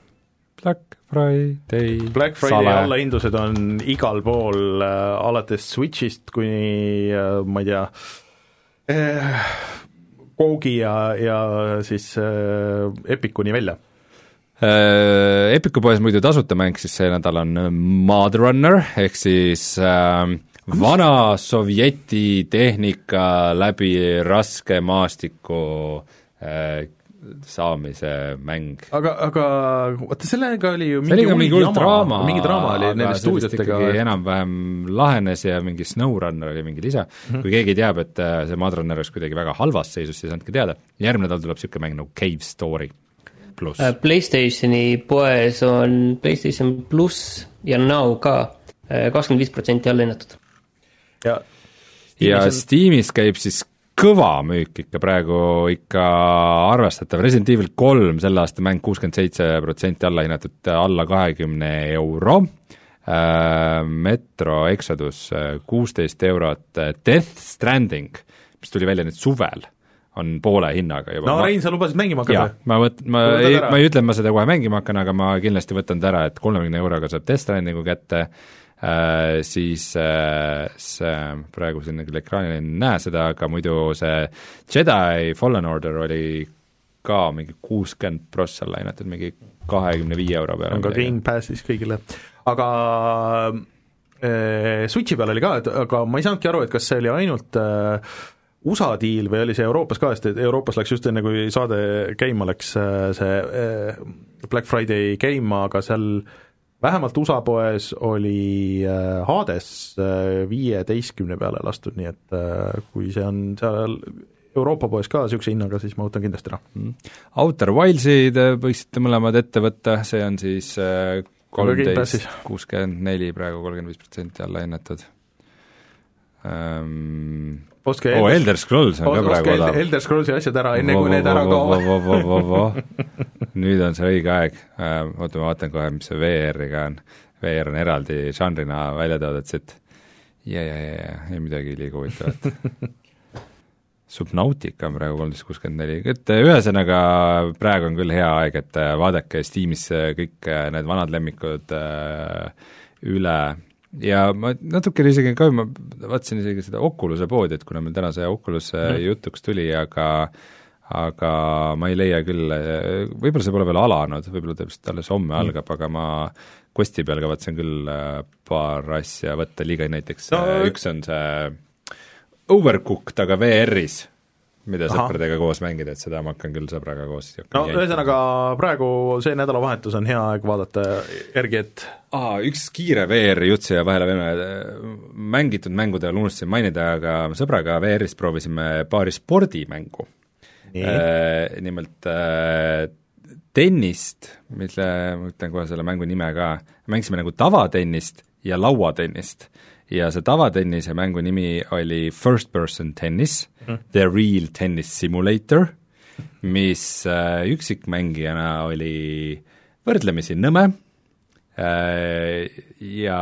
B: Friday
A: Black Friday allahindlused on igal pool äh,, alates Switch'ist kuni äh, ma ei tea äh,, Gogi ja, ja siis äh, Epicuni välja.
B: Äh, Epiku poes muidu tasuta mäng siis see nädal on Mud Runner, ehk siis äh, vana sovjeti tehnika läbi raske maastiku äh, saamise mäng.
A: aga, aga vaata sellega oli ju
B: see oli mingi hull draama,
A: mingi draama oli nende stuudiotega,
B: enam-vähem lahenes ja mingi SnowRunner oli mingi lisa mm. -hmm. kui keegi teab, et äh, see Madrunner oleks kuidagi väga halvas seisus, siis andke teada. järgmine nädal tuleb niisugune mäng nagu Cave Story pluss
C: Äh, PlayStationi poes on PlayStation pluss ja Now ka kakskümmend viis protsenti alla hinnatud.
A: ja
B: ja
A: on-
B: Steamis käib siis kõva müük ikka praegu ikka arvestatav, Resident Evil kolm selle aasta mäng kuuskümmend seitse protsenti alla hinnatud, alla kahekümne euro, Metro Exodus kuusteist eurot, Death Stranding, mis tuli välja nüüd suvel, on poole hinnaga juba.
A: no Rein, sa lubasid mängima hakata,
B: ma võt-, ma ei, ma ei ütle, et ma seda kohe mängima hakkan, aga ma kindlasti võtan ta ära, et kolmekümne euroga saab Death Strandingu kätte. äh,, siis äh, see, praegu siin küll ekraanil ei näe seda, aga muidu see Jedi Fallen Order oli ka mingi kuuskümmend prossa alla hinnatud, mingi kahekümne viie euro peale.
A: on ka Gamepassis kõigile, aga äh, Switchi peal oli ka, et aga ma ei saanudki aru, et kas see oli ainult äh, USA diil või oli see Euroopas ka, sest et Euroopas läks just enne, kui saade käima läks, äh, see äh, Black Friday käima, aga seal vähemalt USA poes oli äh, Hades viieteistkümne peale lastud, nii et kui see on seal Euroopa poes ka niisuguse hinnaga, siis ma võtan kindlasti ära. Mm..
B: Outer Wildsi te võiksite mõlemad ette võtta, see on siis kolmteist kuuskümmend neli praegu, kolmkümmend viis protsenti alla hinnatud
A: um,
B: ostke oh, Elder Scrolls on ka praegu odav.
A: Elder Scrollsi asjad ära, enne kui need ära kaovad.
B: nüüd on see õige aeg, äh, oota ma vaatan kohe, mis see VR-iga on. VR on eraldi žanrina välja toodud siit. ja, ja, ja, ja, ei midagi liiga huvitavat Subnautica on praegu kolmteist kuuskümmend neli, et äh, ühesõnaga praegu on küll hea aeg, et äh, vaadake Steamis kõik need vanad lemmikud üle ja ma natukene isegi ka, ma vaatasin isegi seda Oculus'e poodi, et kuna meil täna see Oculus mm. jutuks tuli, aga aga ma ei leia küll, võib-olla see pole veel alanud, võib-olla ta vist alles homme mm. algab, aga ma Questi peal kavatsen küll äh, paar asja võtta, liiga näiteks no, üks on see Overcooked, aga VR-is mida Aha. sõpradega koos mängida, et seda ma hakkan küll sõbraga koos
A: no ühesõnaga, praegu see nädalavahetus on hea aeg vaadata järgi, et
B: aa, üks kiire VR-i jutt siia vahele veel, mängitud mängude all unustasin mainida, aga sõbraga VR-ist proovisime paari spordimängu. Äh, nimelt äh, tennist, mille, ma ütlen kohe selle mängu nime ka, mängisime nagu tavatennist ja lauatennist ja see tavatennise mängu nimi oli First Person Tennis mm., The Real Tennis Simulator, mis äh, üksikmängijana oli võrdlemisi nõme äh, ja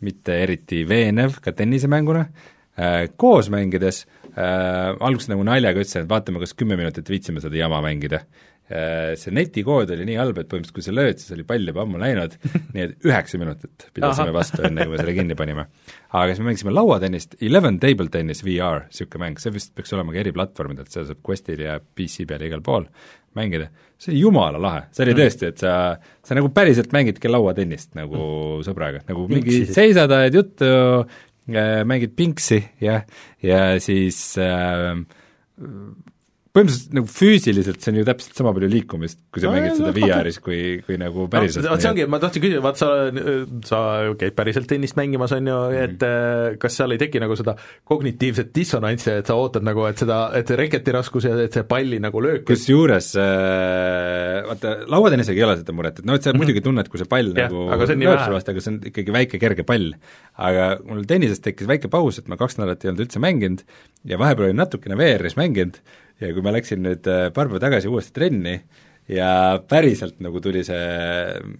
B: mitte eriti veenev ka tennisemänguna äh,, koos mängides äh, alguses nagu naljaga ütlesin, et vaatame, kas kümme minutit viitsime seda jama mängida see netikood oli nii halb, et põhimõtteliselt kui sa lööd, siis oli pall juba ammu läinud, nii et üheksa minutit pidasime vastu, enne kui me selle kinni panime. aga siis me mängisime lauatennist, Eleven Table Tennis VR, niisugune mäng, see vist peaks olema ka eri platvormidel, et seda saab Questil ja PC peal igal pool mängida, see oli jumala lahe, see oli mm. tõesti, et sa, sa nagu päriselt mängidki lauatennist nagu mm. sõbraga, nagu mingi seisad, ajad juttu, äh, mängid pingsi ja, ja siis äh, põhimõtteliselt nagu füüsiliselt see on ju täpselt sama palju liikumist, kui sa no, mängid seda VR-is, kui, kui nagu päriselt
A: no,. vot see ongi, ma tahtsin küsida, vaat sa, sa käid päriselt tennist mängimas, on ju, et mm. kas seal ei teki nagu seda kognitiivset dissonantsi, et sa ootad nagu, et seda, et reketi raskus ja et see palli nagu löök
B: kusjuures äh, vaata, lauatennisega ei ole seda muret, et noh, et sa mm -hmm. muidugi tunned, kui see pall ja, nagu lööb su vastu, aga see on ikkagi väike kerge pall. aga mul tennises tekkis väike paus, et ma kaks nädalat ei olnud üldse mänginud ja vahepeal olin natukene VR-is mänginud ja kui ma läksin nüüd äh, paar päeva tagasi uuesti trenni ja päriselt nagu tuli see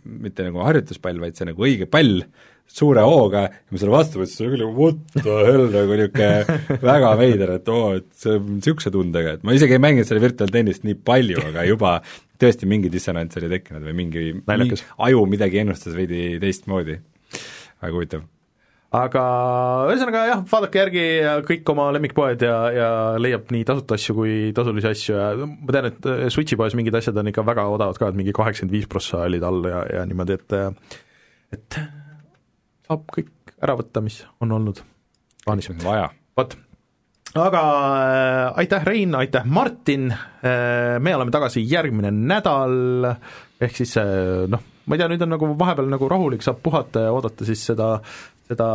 B: mitte nagu harjutuspall, vaid see nagu õige pall, suure hooga ja ma selle vastu võtsin, see oli nagu what the hell, nagu niisugune väga veider, et oo, et see on niisuguse tundega, et ma isegi ei mänginud selle virtuaaltennist nii palju, aga juba tõesti mingi dissonants oli tekkinud või mingi, mingi aju midagi ennustas veidi teistmoodi. väga huvitav
A: aga ühesõnaga jah, vaadake järgi kõik oma lemmikpoed ja, ja leiab nii tasuta asju kui tasulisi asju ja ma tean, et äh, Switchi poes mingid asjad on ikka väga odavad ka, et mingi kaheksakümmend viis prossa olid all ja, ja niimoodi, et et saab kõik ära võtta, mis on olnud
B: plaanis. vaja.
A: vot, aga äh, aitäh, Rein, aitäh, Martin äh,, me oleme tagasi järgmine nädal, ehk siis äh, noh, ma ei tea, nüüd on nagu vahepeal nagu rahulik, saab puhata ja oodata siis seda seda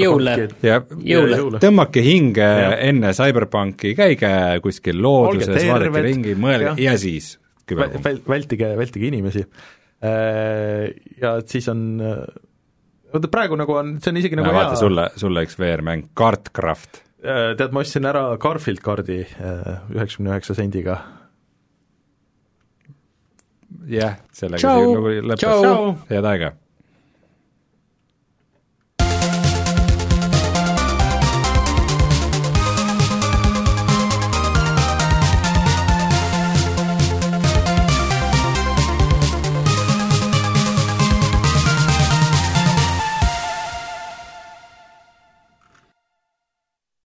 C: jõule,
B: jõule, tõmmake hinge ja. enne CyberPunki, käige kuskil looduses, vaadake ringi, mõelge ja, ja siis
A: küberpunkt. vältige, vältige inimesi. Äh, ja siis on vaata praegu nagu on, see on isegi nagu
B: hea vaata sulle, sulle üks VR-mäng, Kartcraft.
A: Äh, tead, ma ostsin ära Garfield kaardi äh, üheksakümne üheksa sendiga.
B: jah, sellega see nagu lõppes, head aega!